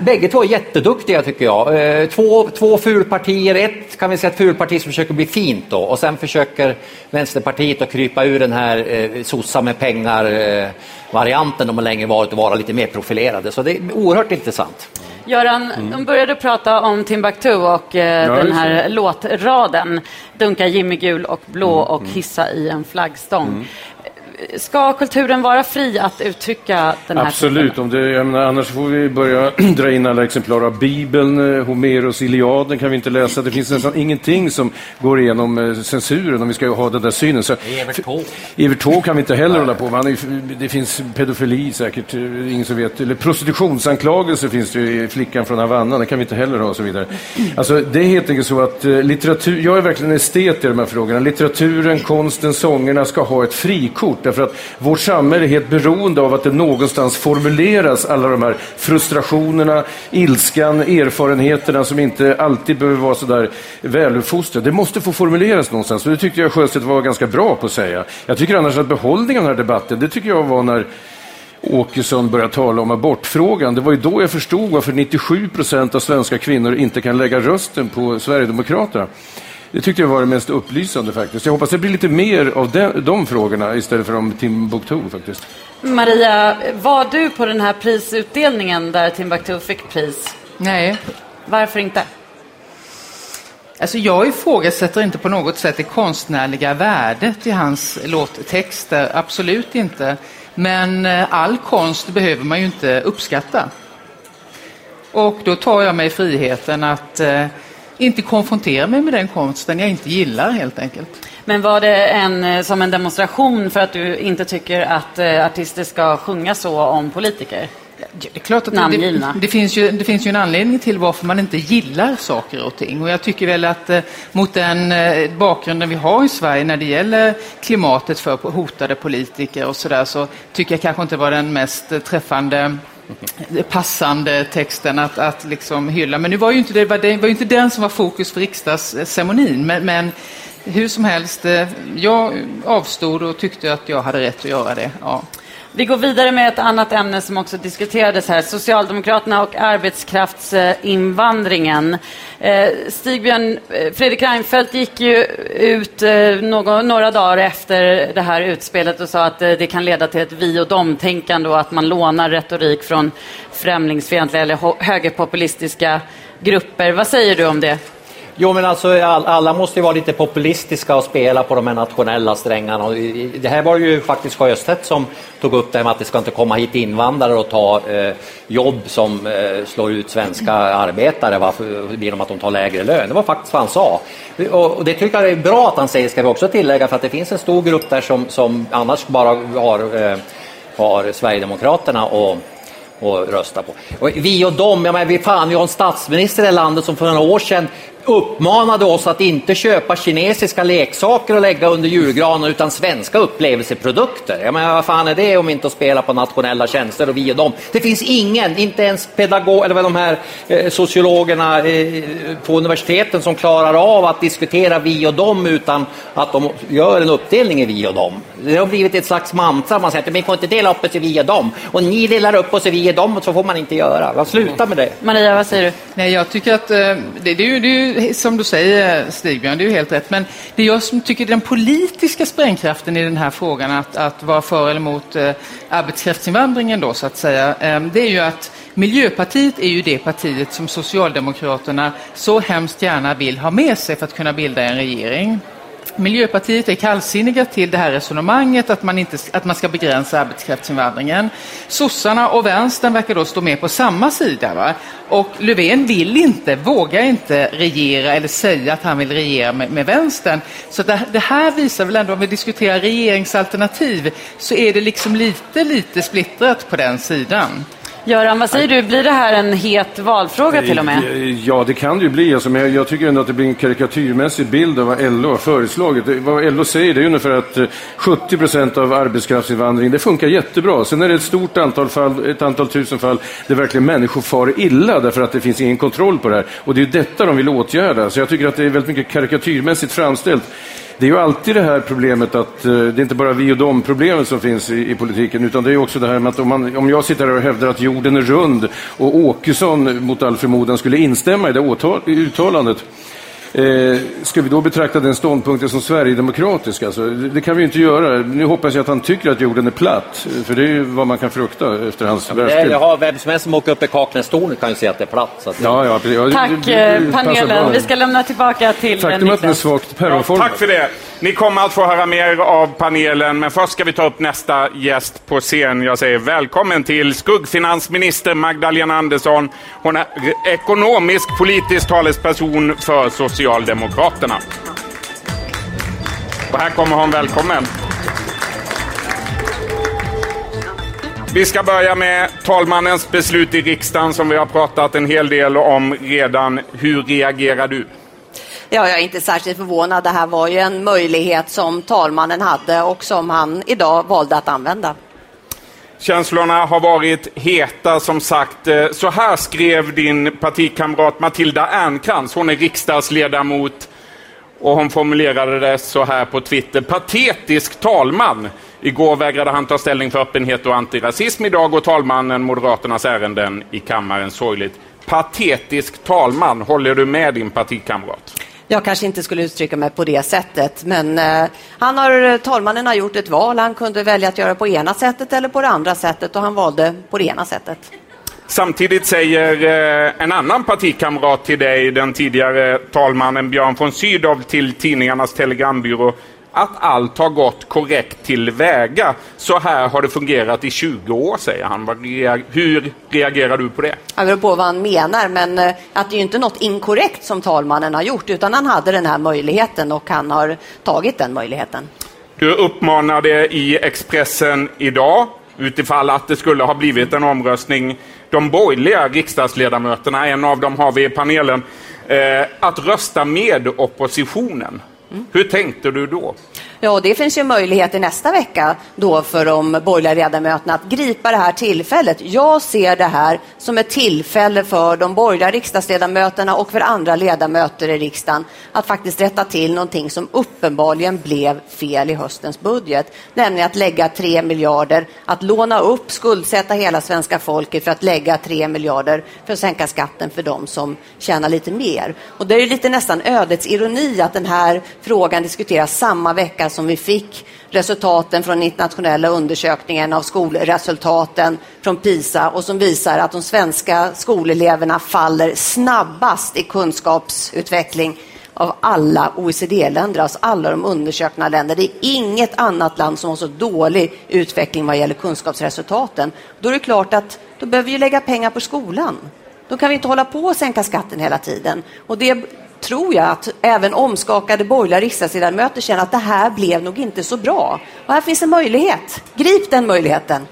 G: Bägge två är jätteduktiga tycker jag. Eh, två, två fulpartier, ett kan vi säga ett fulparti som försöker bli fint då och sen försöker Vänsterpartiet att krypa ur den här eh, sossa med pengar eh, varianten de har länge varit och vara lite mer profilerade. Så det är oerhört intressant.
D: Göran, de började prata om Timbuktu och eh,
G: Ja,
D: den här låtraden. Dunka Jimmy gul och blå och hissa i en flaggstång. Ska kulturen vara fri att uttrycka den här
F: Absolut, om det, menar, annars får vi börja dra in alla exemplar av Bibeln, eh, Homeros Iliaden kan vi inte läsa. Det finns nästan ingenting som går igenom eh, censuren om vi ska ha den där synen. Så,
G: Evert Taube.
F: Evert Taube kan vi inte heller hålla på med. Det finns pedofili säkert, eh, ingen som vet. Eller prostitutionsanklagelser finns det ju i Flickan från Havanna, det kan vi inte heller ha och så vidare. Alltså, det är helt enkelt så att litteratur, jag är verkligen estet i de här frågorna. Litteraturen, konsten, sångerna ska ha ett frikort därför att vårt samhälle är helt beroende av att det någonstans formuleras alla de här frustrationerna, ilskan, erfarenheterna som inte alltid behöver vara så där väluppfostrade. Det måste få formuleras någonstans och det tyckte jag Sjöstedt var ganska bra på att säga. Jag tycker annars att behållningen av den här debatten, det tycker jag var när Åkesson började tala om abortfrågan. Det var ju då jag förstod varför 97 procent av svenska kvinnor inte kan lägga rösten på Sverigedemokraterna. Det tyckte jag var det mest upplysande faktiskt. Jag hoppas det blir lite mer av de, de frågorna istället för om Timbuktu faktiskt.
D: Maria, var du på den här prisutdelningen där Timbuktu fick pris?
E: Nej.
D: Varför inte?
E: Alltså jag ifrågasätter inte på något sätt det konstnärliga värdet i hans låttexter, absolut inte. Men eh, all konst behöver man ju inte uppskatta. Och då tar jag mig friheten att eh, inte konfrontera mig med den konsten jag inte gillar helt enkelt.
D: Men var det en, eh, som en demonstration för att du inte tycker att eh, artister ska sjunga så om politiker?
E: Det är klart att det, det, finns ju, det finns ju en anledning till varför man inte gillar saker och ting. Och jag tycker väl att eh, mot den eh, bakgrunden vi har i Sverige när det gäller klimatet för hotade politiker och sådär så tycker jag kanske inte var den mest eh, träffande passande texten att, att liksom hylla. Men nu var ju inte det var, det var ju inte den som var fokus för riksdagsceremonin. Men, men hur som helst, eh, jag avstod och tyckte att jag hade rätt att göra det. Ja.
D: Vi går vidare med ett annat ämne som också diskuterades här. Socialdemokraterna och arbetskraftsinvandringen. Eh, Stigbjörn, eh, Fredrik Reinfeldt gick ju ut eh, några dagar efter det här utspelet och sa att det kan leda till ett vi och dom-tänkande och att man lånar retorik från främlingsfientliga eller högerpopulistiska grupper. Vad säger du om det?
G: Jo, men alltså alla måste ju vara lite populistiska och spela på de här nationella strängarna. Och det här var ju faktiskt Sjöstedt som tog upp det här med att det ska inte komma hit invandrare och ta eh, jobb som eh, slår ut svenska arbetare genom att de tar lägre lön. Det var faktiskt vad han sa. Och, och det tycker jag är bra att han säger, ska vi också tillägga, för att det finns en stor grupp där som, som annars bara har, eh, har Sverigedemokraterna och och rösta på. Och vi och dem, ja, men vi, fan, vi har en statsminister i det här landet som för några år sedan uppmanade oss att inte köpa kinesiska leksaker och lägga under julgranen utan svenska upplevelseprodukter. Jag menar, vad fan är det om inte att spela på nationella tjänster och vi och dem? Det finns ingen, inte ens pedagog, eller de här eh, sociologerna eh, på universiteten som klarar av att diskutera vi och dem utan att de gör en uppdelning i vi och dem. Det har blivit ett slags mantra, man säger att vi får inte dela upp oss i vi och dem och ni delar upp oss i vi och dem och så får man inte göra. Sluta med det.
D: Maria, vad säger du?
E: Nej, jag tycker att eh, det, det, det ju som du säger Stigbjörn, det är ju helt rätt. Men det jag som tycker den politiska sprängkraften i den här frågan att, att vara för eller emot eh, arbetskraftsinvandringen då så att säga, eh, det är ju att Miljöpartiet är ju det partiet som Socialdemokraterna så hemskt gärna vill ha med sig för att kunna bilda en regering. Miljöpartiet är kallsinniga till det här resonemanget att man, inte, att man ska begränsa arbetskraftsinvandringen. Sossarna och vänstern verkar då stå med på samma sida. Va? Och Löfven vill inte, vågar inte regera eller säga att han vill regera med, med vänstern. Så det, det, här visar väl ändå, om vi diskuterar regeringsalternativ, så är det liksom lite, lite splittrat på den sidan.
D: Göran, vad säger du? Blir det här en het valfråga till och med?
F: Ja, det kan det ju bli. Alltså, men jag tycker ändå att det blir en karikatyrmässig bild av vad LO har föreslagit. Vad LO säger det är ungefär att eh, 70 procent av arbetskraftsinvandring, det funkar jättebra. Sen är det ett stort antal fall, ett antal tusen fall, där verkligen människor far illa därför att det finns ingen kontroll på det här. Och det är detta de vill åtgärda. Så jag tycker att det är väldigt mycket karikatyrmässigt framställt. Det är ju alltid det här problemet att eh, det är inte bara vi och dem problemet som finns i, i, politiken utan det är också det här med att om, man, om jag sitter här och hävdar att jorden är rund och Åkesson mot all förmodan skulle instämma i det åtal, uttalandet Eh, ska vi då betrakta den ståndpunkten som sverigedemokratisk? Alltså, det, det, kan vi inte göra. Nu hoppas jag att han tycker att jorden är platt, för det är ju vad man kan frukta efter hans
G: ja, världsbild. Ja, vem som helst som åker upp i Kaknästornet kan ju se att det är platt. Så att
F: ja, ja, ja,
D: Tack det, det, panelen. Vi ska lämna tillbaka till
F: Faktum att den är svagt
C: ja, Tack för det. Ni kommer att få höra mer av panelen, men först ska vi ta upp nästa gäst på scen. Jag säger välkommen till skuggfinansminister Magdalena Andersson. Hon är ekonomisk politisk talesperson för Socialdemokraterna. Och här kommer hon. Välkommen. Vi ska börja med talmannens beslut i riksdagen som vi har pratat en hel del om redan. Hur reagerar du?
X: Ja, jag är inte särskilt förvånad. Det här var ju en möjlighet som talmannen hade och som han idag valde att använda.
C: Känslorna har varit heta som sagt. Eh, så här skrev din partikamrat Matilda Ernkrans. Hon är riksdagsledamot och hon formulerade det så här på Twitter. Patetisk talman. Igår vägrade han ta ställning för öppenhet och antirasism. Idag går talmannen Moderaternas ärenden i kammaren. Sorgligt. Patetisk talman. Håller du med din partikamrat?
X: Jag kanske inte skulle uttrycka mig på det sättet, men eh, han har, eh, talmannen har gjort ett val. Han kunde välja att göra på ena sättet eller på det andra sättet och han valde på det ena sättet.
C: Samtidigt säger eh, en annan partikamrat till dig, den tidigare talmannen Björn von Sydow till Tidningarnas telegrambyrå, att allt har gått korrekt tillväga. Så här har det fungerat i 20 år, säger han. Hur reagerar du på det?
X: Jag beror på vad han menar, men eh, att det är inte något inkorrekt som talmannen har gjort, utan han hade den här möjligheten och han har tagit den möjligheten.
C: Du uppmanade i Expressen idag, utifall att det skulle ha blivit en omröstning, de borgerliga riksdagsledamöterna, en av dem har vi i panelen, eh, att rösta med oppositionen. Hur tänkte du då?
X: Ja, det finns ju möjlighet i nästa vecka då för de borgerliga ledamöterna att gripa det här tillfället. Jag ser det här som ett tillfälle för de borgerliga riksdagsledamöterna och för andra ledamöter i riksdagen att faktiskt rätta till någonting som uppenbarligen blev fel i höstens budget, nämligen att lägga 3 miljarder, att låna upp, skuldsätta hela svenska folket för att lägga 3 miljarder för att sänka skatten för de som tjänar lite mer. Och det är lite nästan ödets ironi att den här frågan diskuteras samma vecka som vi fick resultaten från internationella undersökningen av skolresultaten från PISA och som visar att de svenska skoleleverna faller snabbast i kunskapsutveckling av alla OECD-länder, alltså alla de undersökta länder. Det är inget annat land som har så dålig utveckling vad gäller kunskapsresultaten. Då är det klart att då behöver vi lägga pengar på skolan. Då kan vi inte hålla på och sänka skatten hela tiden. Och det tror jag att även omskakade borgerliga riksdagsledamöter känner att det här blev nog inte så bra. Och här finns en möjlighet. Grip den möjligheten.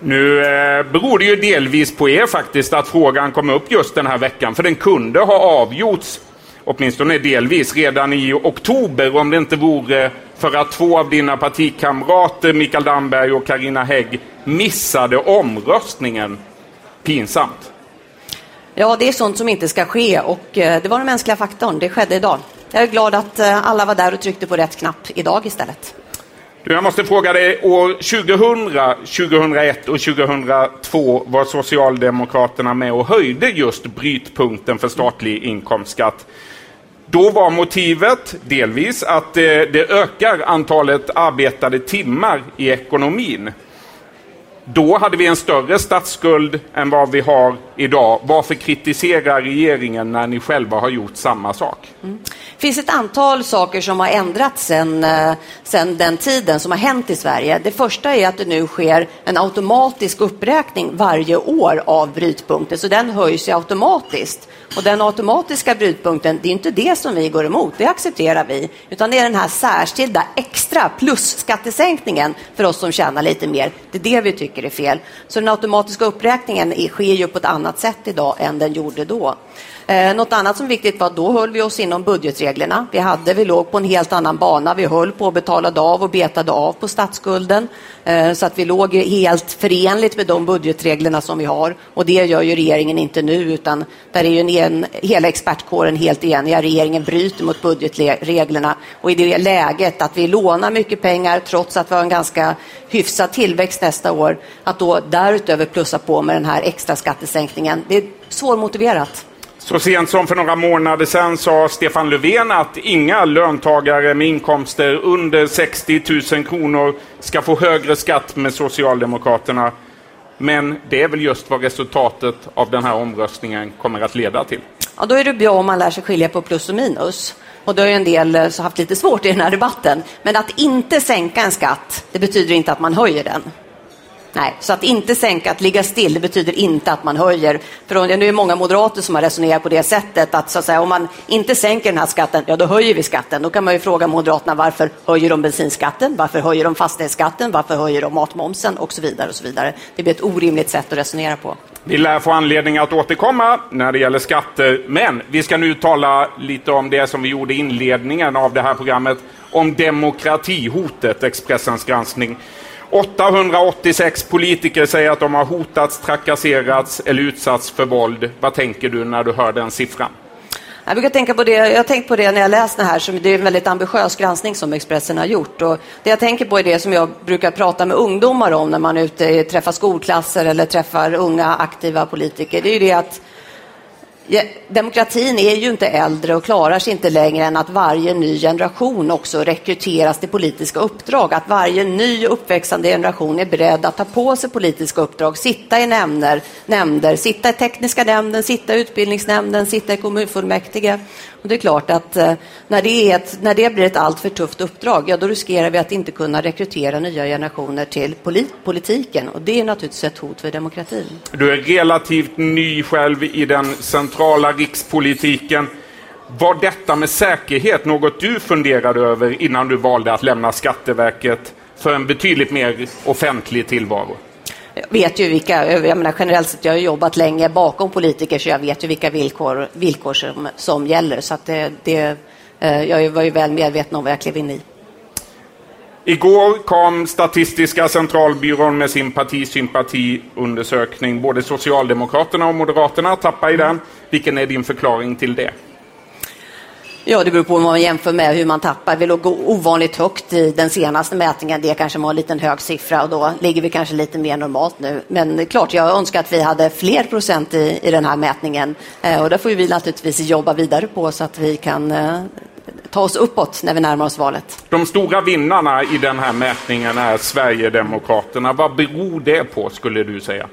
C: Nu eh, beror det ju delvis på er faktiskt att frågan kom upp just den här veckan, för den kunde ha avgjorts åtminstone delvis, redan i oktober om det inte vore för att två av dina partikamrater, Mikael Damberg och Karina Hägg, missade omröstningen. Pinsamt.
X: Ja, det är sånt som inte ska ske och eh, det var den mänskliga faktorn. Det skedde idag. Jag är glad att eh, alla var där och tryckte på rätt knapp idag istället.
C: Du, jag måste fråga dig, år 2000, 2001 och 2002 var Socialdemokraterna med och höjde just brytpunkten för statlig inkomstskatt. Då var motivet delvis att eh, det ökar antalet arbetade timmar i ekonomin. Då hade vi en större statsskuld än vad vi har idag. Varför kritiserar regeringen när ni själva har gjort samma sak?
X: Mm. Det finns ett antal saker som har ändrats sen, eh, sen den tiden som har hänt i Sverige. Det första är att det nu sker en automatisk uppräkning varje år av brytpunkten, så den höjs ju automatiskt. Och den automatiska brytpunkten, det är inte det som vi går emot, det accepterar vi, utan det är den här särskilda extra plusskattesänkningen för oss som tjänar lite mer. Det är det vi tycker är fel. Så den automatiska uppräkningen sker ju på ett annat sätt idag än den gjorde då. Eh, något annat som är viktigt var att då höll vi oss inom budgetreglerna. Vi, hade, vi låg på en helt annan bana. Vi höll på att betalade av och betade av på statsskulden. Eh, så att vi låg helt förenligt med de budgetreglerna som vi har. Och det gör ju regeringen inte nu, utan där är ju en, en, hela expertkåren helt eniga. Regeringen bryter mot budgetreglerna. Och i det läget att vi lånar mycket pengar trots att vi har en ganska hyfsad tillväxt nästa år, att då därutöver plussa på med den här extra skattesänkningen, det är svårmotiverat.
C: Så sent som för några månader sedan sa Stefan Löfven att inga löntagare med inkomster under 60 000 kronor ska få högre skatt med Socialdemokraterna. Men det är väl just vad resultatet av den här omröstningen kommer att leda till.
X: Ja, då är det bra om man lär sig skilja på plus och minus. Och då har ju en del eh, så haft lite svårt i den här debatten. Men att inte sänka en skatt, det betyder inte att man höjer den. Nej, så att inte sänka, att ligga still, det betyder inte att man höjer. För nu är det många moderater som har resonerat på det sättet att, så att säga, om man inte sänker den här skatten, ja då höjer vi skatten. Då kan man ju fråga Moderaterna varför höjer de bensinskatten? Varför höjer de fastighetsskatten? Varför höjer de matmomsen? Och så vidare och så vidare. Det blir ett orimligt sätt att resonera på.
C: Vi lär få anledning att återkomma när det gäller skatter, men vi ska nu tala lite om det som vi gjorde i inledningen av det här programmet, om demokratihotet, Expressens granskning. 886 politiker säger att de har hotats, trakasserats eller utsatts för våld. Vad tänker du när du hör den siffran?
X: Jag brukar tänka på det, jag har tänkt på det när jag läst det här, som det är en väldigt ambitiös granskning som Expressen har gjort. Och det jag tänker på är det som jag brukar prata med ungdomar om när man är ute träffar skolklasser eller träffar unga aktiva politiker. Det är ju det att demokratin är ju inte äldre och klarar sig inte längre än att varje ny generation också rekryteras till politiska uppdrag. Att varje ny uppväxande generation är beredd att ta på sig politiska uppdrag, sitta i nämnder, nämnder sitta i tekniska nämnden, sitta i utbildningsnämnden, sitta i kommunfullmäktige. Och det är klart att eh, när det, ett, när det blir ett alltför tufft uppdrag, ja då riskerar vi att inte kunna rekrytera nya generationer till polit, politiken. Och det är naturligtvis ett hot för demokratin.
C: Du är relativt ny själv i den centrala rikspolitiken. Var detta med säkerhet något du funderade över innan du valde att lämna Skatteverket för en betydligt mer offentlig tillvaro?
X: Jag vet ju vilka, jag menar generellt sett, jag har jobbat länge bakom politiker så jag vet ju vilka villkor, villkor som, som gäller. Så att det, det, eh, jag var ju väl medveten om vad jag klev in i.
C: Igår kom Statistiska centralbyrån med sin partisympatiundersökning. Både Socialdemokraterna och Moderaterna tappar i den. Vilken är din förklaring till det?
X: Ja, det beror på vad man jämför med hur man tappar. Vi låg ovanligt högt i den senaste mätningen. Det kanske var en liten hög siffra och då ligger vi kanske lite mer normalt nu. Men det är klart, jag önskar att vi hade fler procent i, i den här mätningen. Eh, och det får vi naturligtvis jobba vidare på så att vi kan eh, ta oss uppåt när vi närmar oss valet.
C: De stora vinnarna i den här mätningen är Sverigedemokraterna. Vad beror det på, skulle du säga?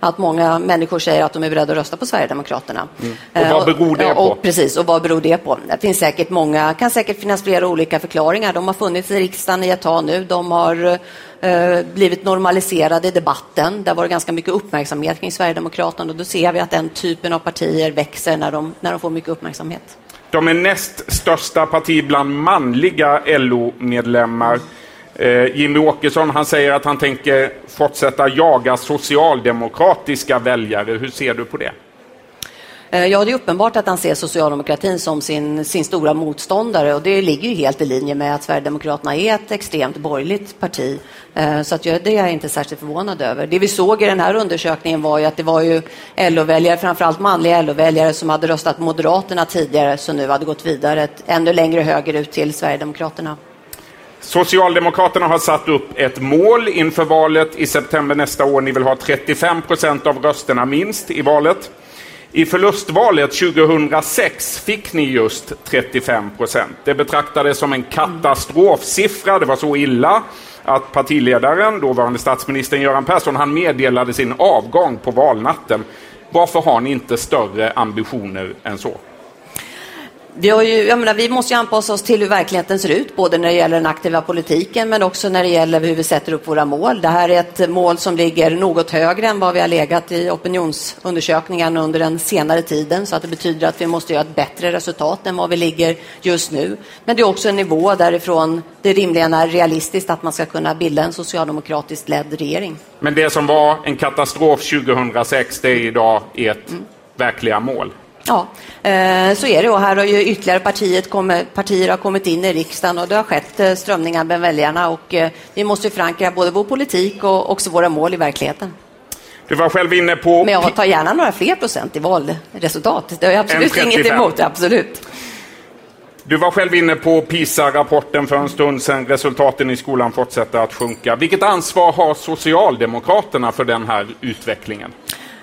X: Att många människor säger att de är beredda att rösta på Sverigedemokraterna.
C: Mm. Och vad beror det på?
X: Och, precis, och vad beror det på? Det finns säkert många, kan säkert finnas flera olika förklaringar. De har funnits i riksdagen i ett tag nu. De har eh, blivit normaliserade i debatten. Det har varit ganska mycket uppmärksamhet kring Sverigedemokraterna och då ser vi att den typen av partier växer när de, när de får mycket uppmärksamhet.
C: De är näst största parti bland manliga LO-medlemmar. Eh, Jimmy Åkesson han säger att han tänker fortsätta jaga socialdemokratiska väljare. Hur ser du på det?
X: Eh, ja, det är uppenbart att han ser socialdemokratin som sin, sin stora motståndare och det ligger ju helt i linje med att Sverigedemokraterna är ett extremt borgerligt parti. Eh, så att jag, det är jag inte särskilt förvånad över. Det vi såg i den här undersökningen var ju att det var ju LO-väljare, framförallt manliga LO-väljare som hade röstat Moderaterna tidigare som nu hade gått vidare ännu längre högerut till Sverigedemokraterna.
C: Socialdemokraterna har satt upp ett mål inför valet i september nästa år. Ni vill ha 35 procent av rösterna minst i valet. I förlustvalet 2006 fick ni just 35 procent. Det betraktades som en katastrofsiffra. Det var så illa att partiledaren, dåvarande statsministern Göran Persson, han meddelade sin avgång på valnatten. Varför har ni inte större ambitioner än så?
X: Vi, ju, menar, vi måste ju anpassa oss till hur verkligheten ser ut, både när det gäller den aktiva politiken men också när det gäller hur vi sätter upp våra mål. Det här är ett mål som ligger något högre än vad vi har legat i opinionsundersökningen under den senare tiden, så att det betyder att vi måste göra ett bättre resultat än vad vi ligger just nu. Men det är också en nivå därifrån det rimligen är realistiskt att man ska kunna bilda en socialdemokratiskt ledd regering.
C: Men det som var en katastrof 2006, det är idag ert mm. verkliga mål?
X: Ja, eh, så är det. Och här har ju ytterligare partiet kommit, partier har kommit in i riksdagen och det har skett eh, strömningar med väljarna och eh, vi måste förankra både vår politik och också våra mål i verkligheten.
C: Du var själv inne på...
X: Men jag tar gärna några fler procent i valresultat. Det har jag absolut inget emot. Absolut.
C: Du var själv inne på PISA-rapporten för en stund sedan. Resultaten i skolan fortsätter att sjunka. Vilket ansvar har Socialdemokraterna för den här utvecklingen?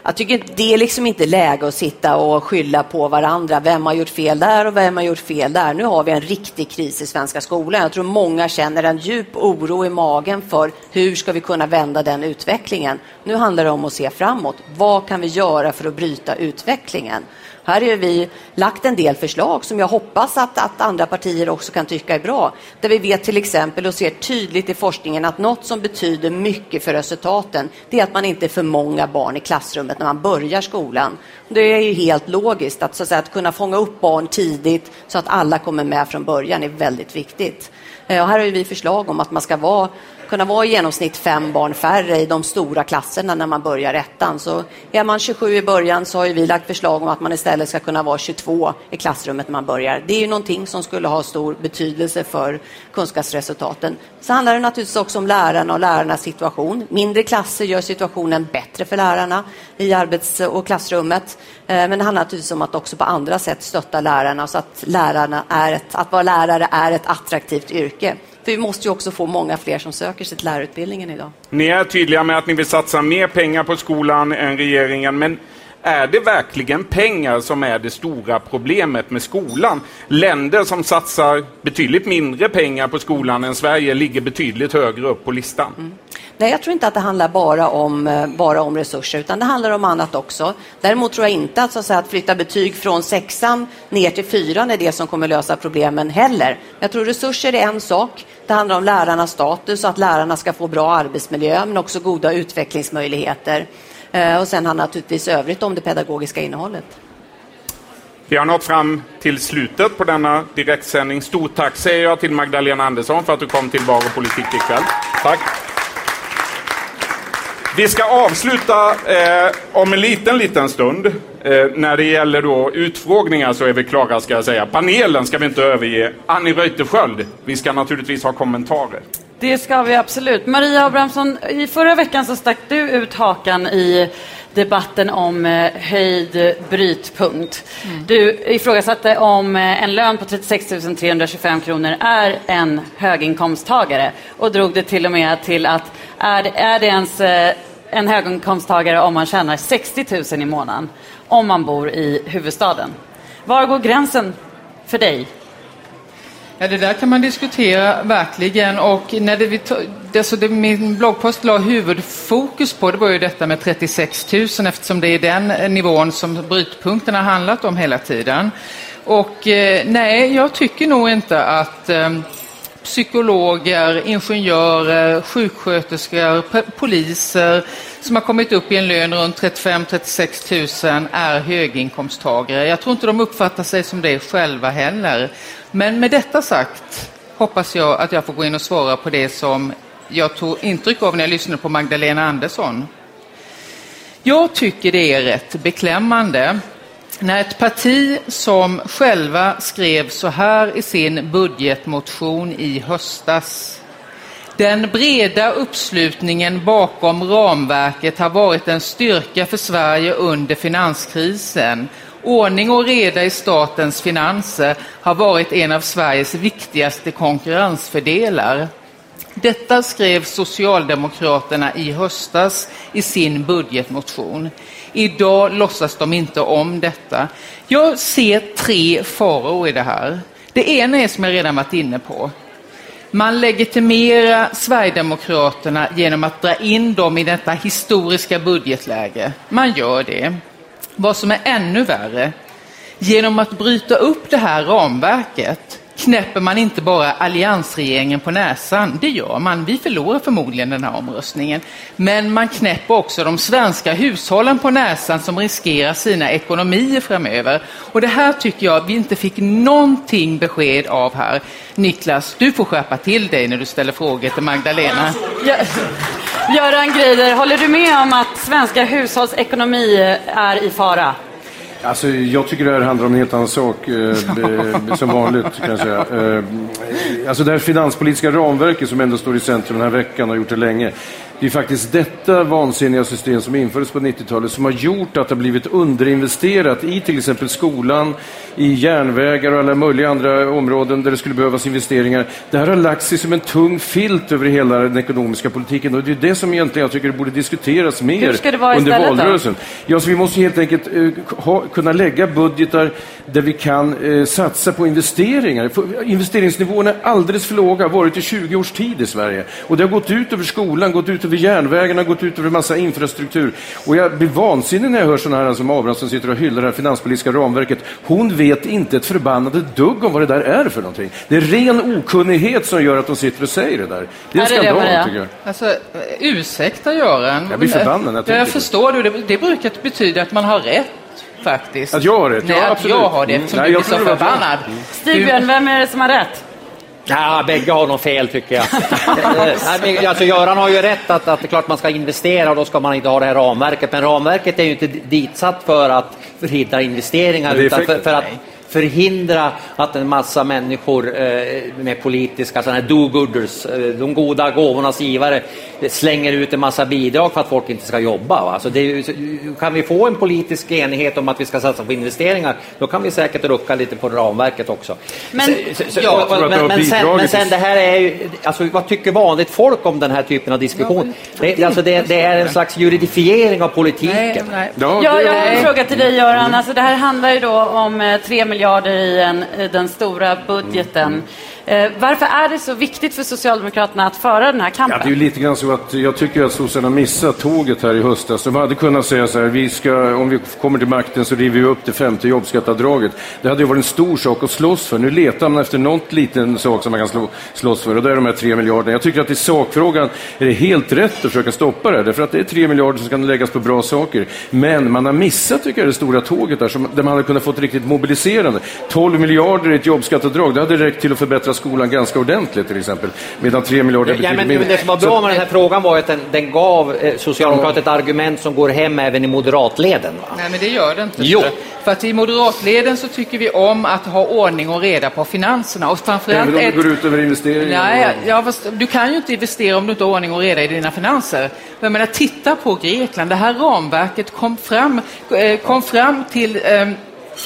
X: Jag tycker det är liksom inte läge att sitta och skylla på varandra. Vem har gjort fel där och vem har gjort fel där? Nu har vi en riktig kris i svenska skolan. Jag tror många känner en djup oro i magen för hur ska vi kunna vända den utvecklingen? Nu handlar det om att se framåt. Vad kan vi göra för att bryta utvecklingen? Här har vi lagt en del förslag som jag hoppas att, att andra partier också kan tycka är bra. Där vi vet till exempel och ser tydligt i forskningen att något som betyder mycket för resultaten, det är att man inte är för många barn i klassrummet när man börjar skolan. Det är ju helt logiskt att, så att, säga, att kunna fånga upp barn tidigt så att alla kommer med från början är väldigt viktigt. Eh, och här har vi förslag om att man ska vara kunna vara i genomsnitt fem barn färre i de stora klasserna när man börjar ettan. Så är man 27 i början så har vi lagt förslag om att man istället ska kunna vara 22 i klassrummet när man börjar. Det är ju någonting som skulle ha stor betydelse för kunskapsresultaten. Så handlar det naturligtvis också om lärarna och lärarnas situation. Mindre klasser gör situationen bättre för lärarna i arbets och klassrummet. Eh, men det handlar naturligtvis om att också på andra sätt stötta lärarna så att, lärarna är ett, att vara lärare är ett attraktivt yrke. Vi måste ju också få många fler som söker sig till lärarutbildningen idag.
C: Ni är tydliga med att ni vill satsa mer pengar på skolan än regeringen, men är det verkligen pengar som är det stora problemet med skolan? Länder som satsar betydligt mindre pengar på skolan än Sverige ligger betydligt högre upp på listan. Mm.
X: Nej, jag tror inte att det handlar bara om, eh, bara om resurser, utan det handlar om annat också. Däremot tror jag inte att, så att, säga, att flytta betyg från sexan ner till fyran är det som kommer lösa problemen heller. Jag tror resurser är en sak. Det handlar om lärarnas status och att lärarna ska få bra arbetsmiljö, men också goda utvecklingsmöjligheter. Eh, och sen handlar naturligtvis övrigt om det pedagogiska innehållet.
C: Vi har nått fram till slutet på denna direktsändning. Stort tack säger jag till Magdalena Andersson för att du kom till Bar och politik ikväll. Tack. Vi ska avsluta eh, om en liten, liten stund. Eh, när det gäller då utfrågningar så är vi klara, ska jag säga. Panelen ska vi inte överge. Annie Reuterskiöld, vi ska naturligtvis ha kommentarer.
D: Det ska vi absolut. Maria Abrahamsson, i förra veckan så stack du ut hakan i debatten om eh, höjd brytpunkt. Mm. Du ifrågasatte om eh, en lön på 36 325 kronor är en höginkomsttagare och drog det till och med till att är det, är det ens eh, en höginkomsttagare om man tjänar 60 000 i månaden om man bor i huvudstaden? Var går gränsen för dig?
E: Ja, det där kan man diskutera verkligen. Och när det, det, så det, min bloggpost la huvudfokus på det var ju detta med 36 000 eftersom det är den eh, nivån som brytpunkten har handlat om hela tiden. Och eh, nej, jag tycker nog inte att eh, psykologer, ingenjörer, sjuksköterskor, poliser som har kommit upp i en lön runt 35-36 000 är höginkomsttagare. Jag tror inte de uppfattar sig som det själva heller. Men med detta sagt hoppas jag att jag får gå in och svara på det som jag tog intryck av när jag lyssnade på Magdalena Andersson. Jag tycker det är rätt beklämmande när ett parti som själva skrev så här i sin budgetmotion i höstas. Den breda uppslutningen bakom ramverket har varit en styrka för Sverige under finanskrisen. Ordning och reda i statens finanser har varit en av Sveriges viktigaste konkurrensfördelar. Detta skrev Socialdemokraterna i höstas i sin budgetmotion. Idag låtsas de inte om detta. Jag ser tre faror i det här. Det ena är som jag redan varit inne på. Man legitimerar Sverigedemokraterna genom att dra in dem i detta historiska budgetläge. Man gör det. Vad som är ännu värre, genom att bryta upp det här ramverket knäpper man inte bara alliansregeringen på näsan, det gör man, vi förlorar förmodligen den här omröstningen, men man knäpper också de svenska hushållen på näsan som riskerar sina ekonomier framöver. Och det här tycker jag vi inte fick någonting besked av här. Niklas, du får skärpa till dig när du ställer frågor till Magdalena.
D: Göran Greider, håller du med om att svenska hushålls ekonomi är i fara?
F: Alltså, jag tycker det här handlar om en helt annan sak, eh, som vanligt kan jag säga. Eh, alltså det här finanspolitiska ramverket som ändå står i centrum den här veckan, har gjort det länge. Det är faktiskt detta vansinniga system som infördes på 90-talet som har gjort att det har blivit underinvesterat i till exempel skolan, i järnvägar och alla möjliga andra områden där det skulle behövas investeringar. Det här har lagt sig som en tung filt över hela den ekonomiska politiken och det är det som egentligen jag tycker borde diskuteras mer under
D: istället då?
F: valrörelsen. Ja, så vi måste helt enkelt eh, ha, kunna lägga budgetar där vi kan eh, satsa på investeringar. För Investeringsnivåerna är alldeles för låga, varit i 20 års tid i Sverige. Och det har gått ut över skolan, gått ut över järnvägarna, gått ut över massa infrastruktur. Och jag blir vansinnig när jag hör sådana här som Abrahamsson sitter och hyllar det här finanspolitiska ramverket. Hon vet inte ett förbannade dugg om vad det där är för någonting. Det är ren okunnighet som gör att de sitter och säger det där. Det är en
E: det
F: skandal, tycker jag.
E: Alltså, eh, ursäkta Göran.
F: Jag blir förbannad jag
E: Ja,
F: tänker
E: jag förstår. Det, det brukar betyda att man har rätt faktiskt.
F: Att jag har rätt? Ja,
E: Nej, att
F: absolut.
E: jag har det
F: Mm.
E: eftersom
F: Nej,
E: du
F: jag
E: blir så förbannad.
F: Mm.
D: Stigbjörn, vem är det som har rätt?
G: Ja, bägge har nog fel tycker jag. Eh, nej, men, alltså, Göran har ju rätt att, att det är klart man ska investera och då ska man inte ha det här ramverket. Men ramverket är ju inte ditsatt för att förhindra investeringar utan för, för att förhindra att en massa människor eh, med politiska sådana här do-gooders, eh, de goda gåvornas givare, slänger ut en massa bidrag för att folk inte ska jobba. Va? Alltså det så- kan vi få en politisk enighet om att vi ska satsa på investeringar, då kan vi säkert rucka lite på ramverket också.
D: Men-
G: Så- så-
D: Ja, det
G: men, men, sen, men sen det här är ju, alltså, vad tycker vanligt folk om den här typen av diskussion? Det, alltså, det, det är en slags juridifiering av politiken.
D: Ja, jag har en fråga till dig Göran. Alltså, det här handlar ju då om eh, 3 miljarder i, en, i den stora budgeten. Eh, varför är det så viktigt för Socialdemokraterna att föra den här
F: Ja,
D: kampen?
F: det är ju lite grann så att jag tycker att sossarna missat tåget här i höstas. De hade kunnat säga så här, vi ska, om vi kommer till makten så river vi upp det femte jobbskatteavdraget. Det hade ju varit en stor sak att slåss för. Nu letar man efter något liten sak som man kan slå, slåss för och det är de här tre miljarderna. Jag tycker att i sakfrågan är det helt rätt att försöka stoppa det här, därför att det är tre miljarder som kan läggas på bra saker. Men man har missat, tycker jag, det stora tåget där, som, där man hade kunnat få ett riktigt mobiliserande. 12 miljarder i ett jobbskatteavdrag, det hade räckt till att förbättra skolan ganska ordentligt till exempel. Medan 3 miljarder
G: Ja, men,
F: mindre.
G: men det som var
F: Så-
G: bra med den här frågan var att den, den gav eh, Socialdemokraterna ett argument som går hem även i moderatleden. Va?
E: Nej, men det gör det inte.
G: Jo.
E: så. För att i moderatleden så tycker vi om att ha ordning och reda på finanserna. Och framförallt
F: Även om det
E: ett...
F: går ut över investeringar?
E: Nej, ja, fast du kan ju inte investera om du inte har ordning och reda i dina finanser. Jag menar, titta på Grekland. Det här ramverket kom fram, eh, kom fram till eh,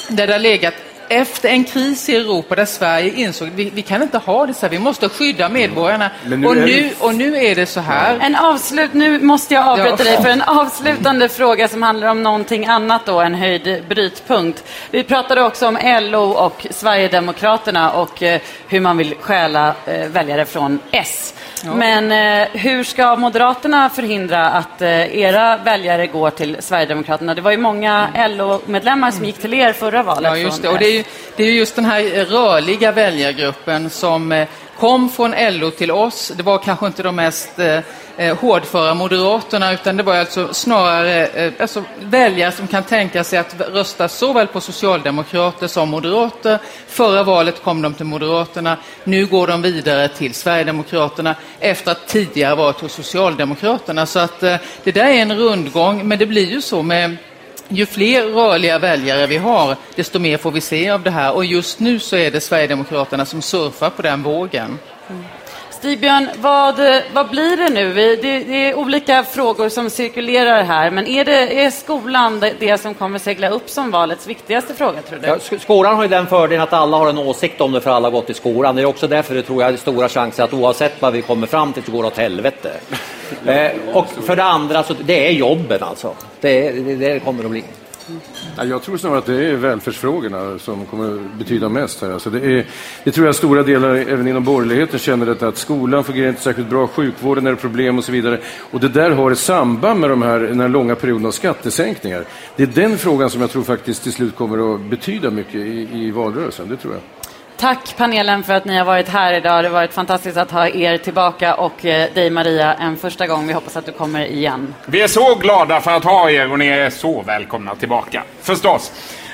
E: där det har legat efter en kris i Europa där Sverige insåg att vi, vi kan inte ha det så här, vi måste skydda medborgarna.
D: Men nu
E: och, nu, och nu är det så här.
D: En avslut, nu måste jag avbryta
E: Ja.
D: dig för en avslutande fråga som handlar om någonting annat då, en höjd brytpunkt. Vi pratade också om LO och Sverigedemokraterna och eh, hur man vill stjäla eh, väljare från S.
E: Ja.
D: Men eh, hur ska Moderaterna förhindra att eh, era väljare går till Sverigedemokraterna? Det var ju många LO-medlemmar som gick till er förra valet.
E: Ja, just det. Och det det är just den här rörliga väljargruppen som eh, kom från LO till oss. Det var kanske inte de mest eh, eh, hårdföra moderaterna, utan det var alltså snarare eh, alltså väljare som kan tänka sig att rösta såväl på socialdemokrater som moderater. Förra valet kom de till Moderaterna, nu går de vidare till Sverigedemokraterna efter att tidigare varit hos Socialdemokraterna. Så att eh, det där är en rundgång, men det blir ju så med ju fler rörliga väljare vi har, desto mer får vi se av det här. Och just nu så är det Sverigedemokraterna som surfar på den vågen.
D: Stigbjörn, vad, vad blir det nu? Det, det, är olika frågor som cirkulerar här, men är, det, är skolan det, det som kommer segla upp som valets viktigaste fråga, tror du?
G: Ja, skolan har ju den fördelen att alla har en åsikt om det, för alla har gått i skolan. Det är också därför det tror jag är stora chanser att oavsett vad vi kommer fram till så går det åt helvete. eh, och för det andra, så det är jobben alltså. Det, det, det kommer att bli.
F: Jag tror snarare att det är välfärdsfrågorna som kommer att betyda mest här. Alltså det, är, det tror jag stora delar även inom borgerligheten känner detta att skolan fungerar inte särskilt bra, sjukvården är problem och så vidare. Och det där har ett samband med de här, den här långa perioden av skattesänkningar. Det är den frågan som jag tror faktiskt till slut kommer att betyda mycket i, i valrörelsen, det tror jag.
D: Tack panelen för att ni har varit här idag. Det har varit fantastiskt att ha er tillbaka och eh, dig Maria en första gång. Vi hoppas att du kommer igen.
C: Vi är så glada för att ha er och ni är så välkomna tillbaka. Förstås.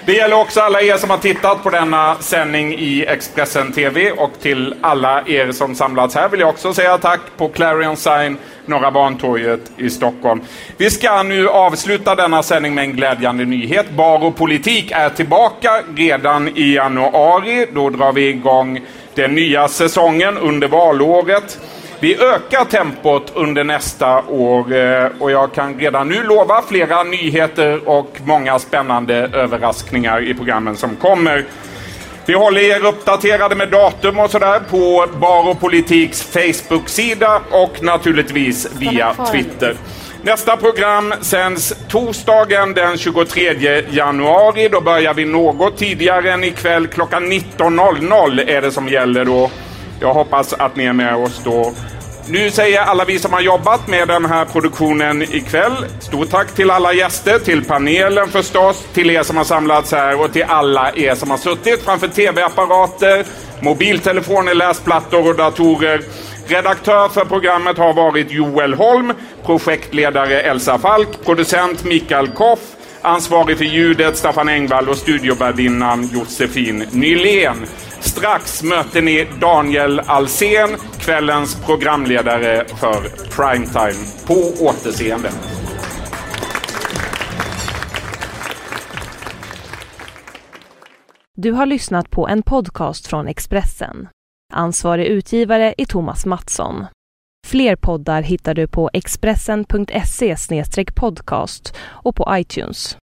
C: Det gäller också alla er som har tittat på denna sändning i Expressen TV och till alla er som samlats här vill jag också säga tack på Clarion Sign Norra Bantorget i Stockholm. Vi ska nu avsluta denna sändning med en glädjande nyhet. Bar och politik är tillbaka redan i januari. Då drar vi igång den nya säsongen under valåret. Vi ökar tempot under nästa år eh, och jag kan redan nu lova flera nyheter och många spännande överraskningar i programmen som kommer. Vi håller er uppdaterade med datum och sådär på Bar och Politiks Facebook-sida och naturligtvis via Twitter. Nästa program sänds torsdagen den 23 januari. Då börjar vi något tidigare än ikväll. Klockan 19.00 är det som gäller då. Jag hoppas att ni är med oss då. Nu säger alla vi som har jobbat med den här produktionen ikväll, stort tack till alla gäster, till panelen förstås, till er som har samlats här och till alla er som har suttit framför tv-apparater, mobiltelefoner, läsplattor och datorer. Redaktör för programmet har varit Joel Holm, projektledare Elsa Falk, producent Mikael Koff, ansvarig för ljudet Staffan Engvall och studiovärdinnan Josefin Nylén. Strax möter ni Daniel Alsen, kvällens programledare för Primetime. På återseende.
Y: Du har lyssnat på en podcast från Expressen. Ansvarig utgivare är Thomas Mattsson. Fler poddar hittar du på expressen.se podcast och på iTunes.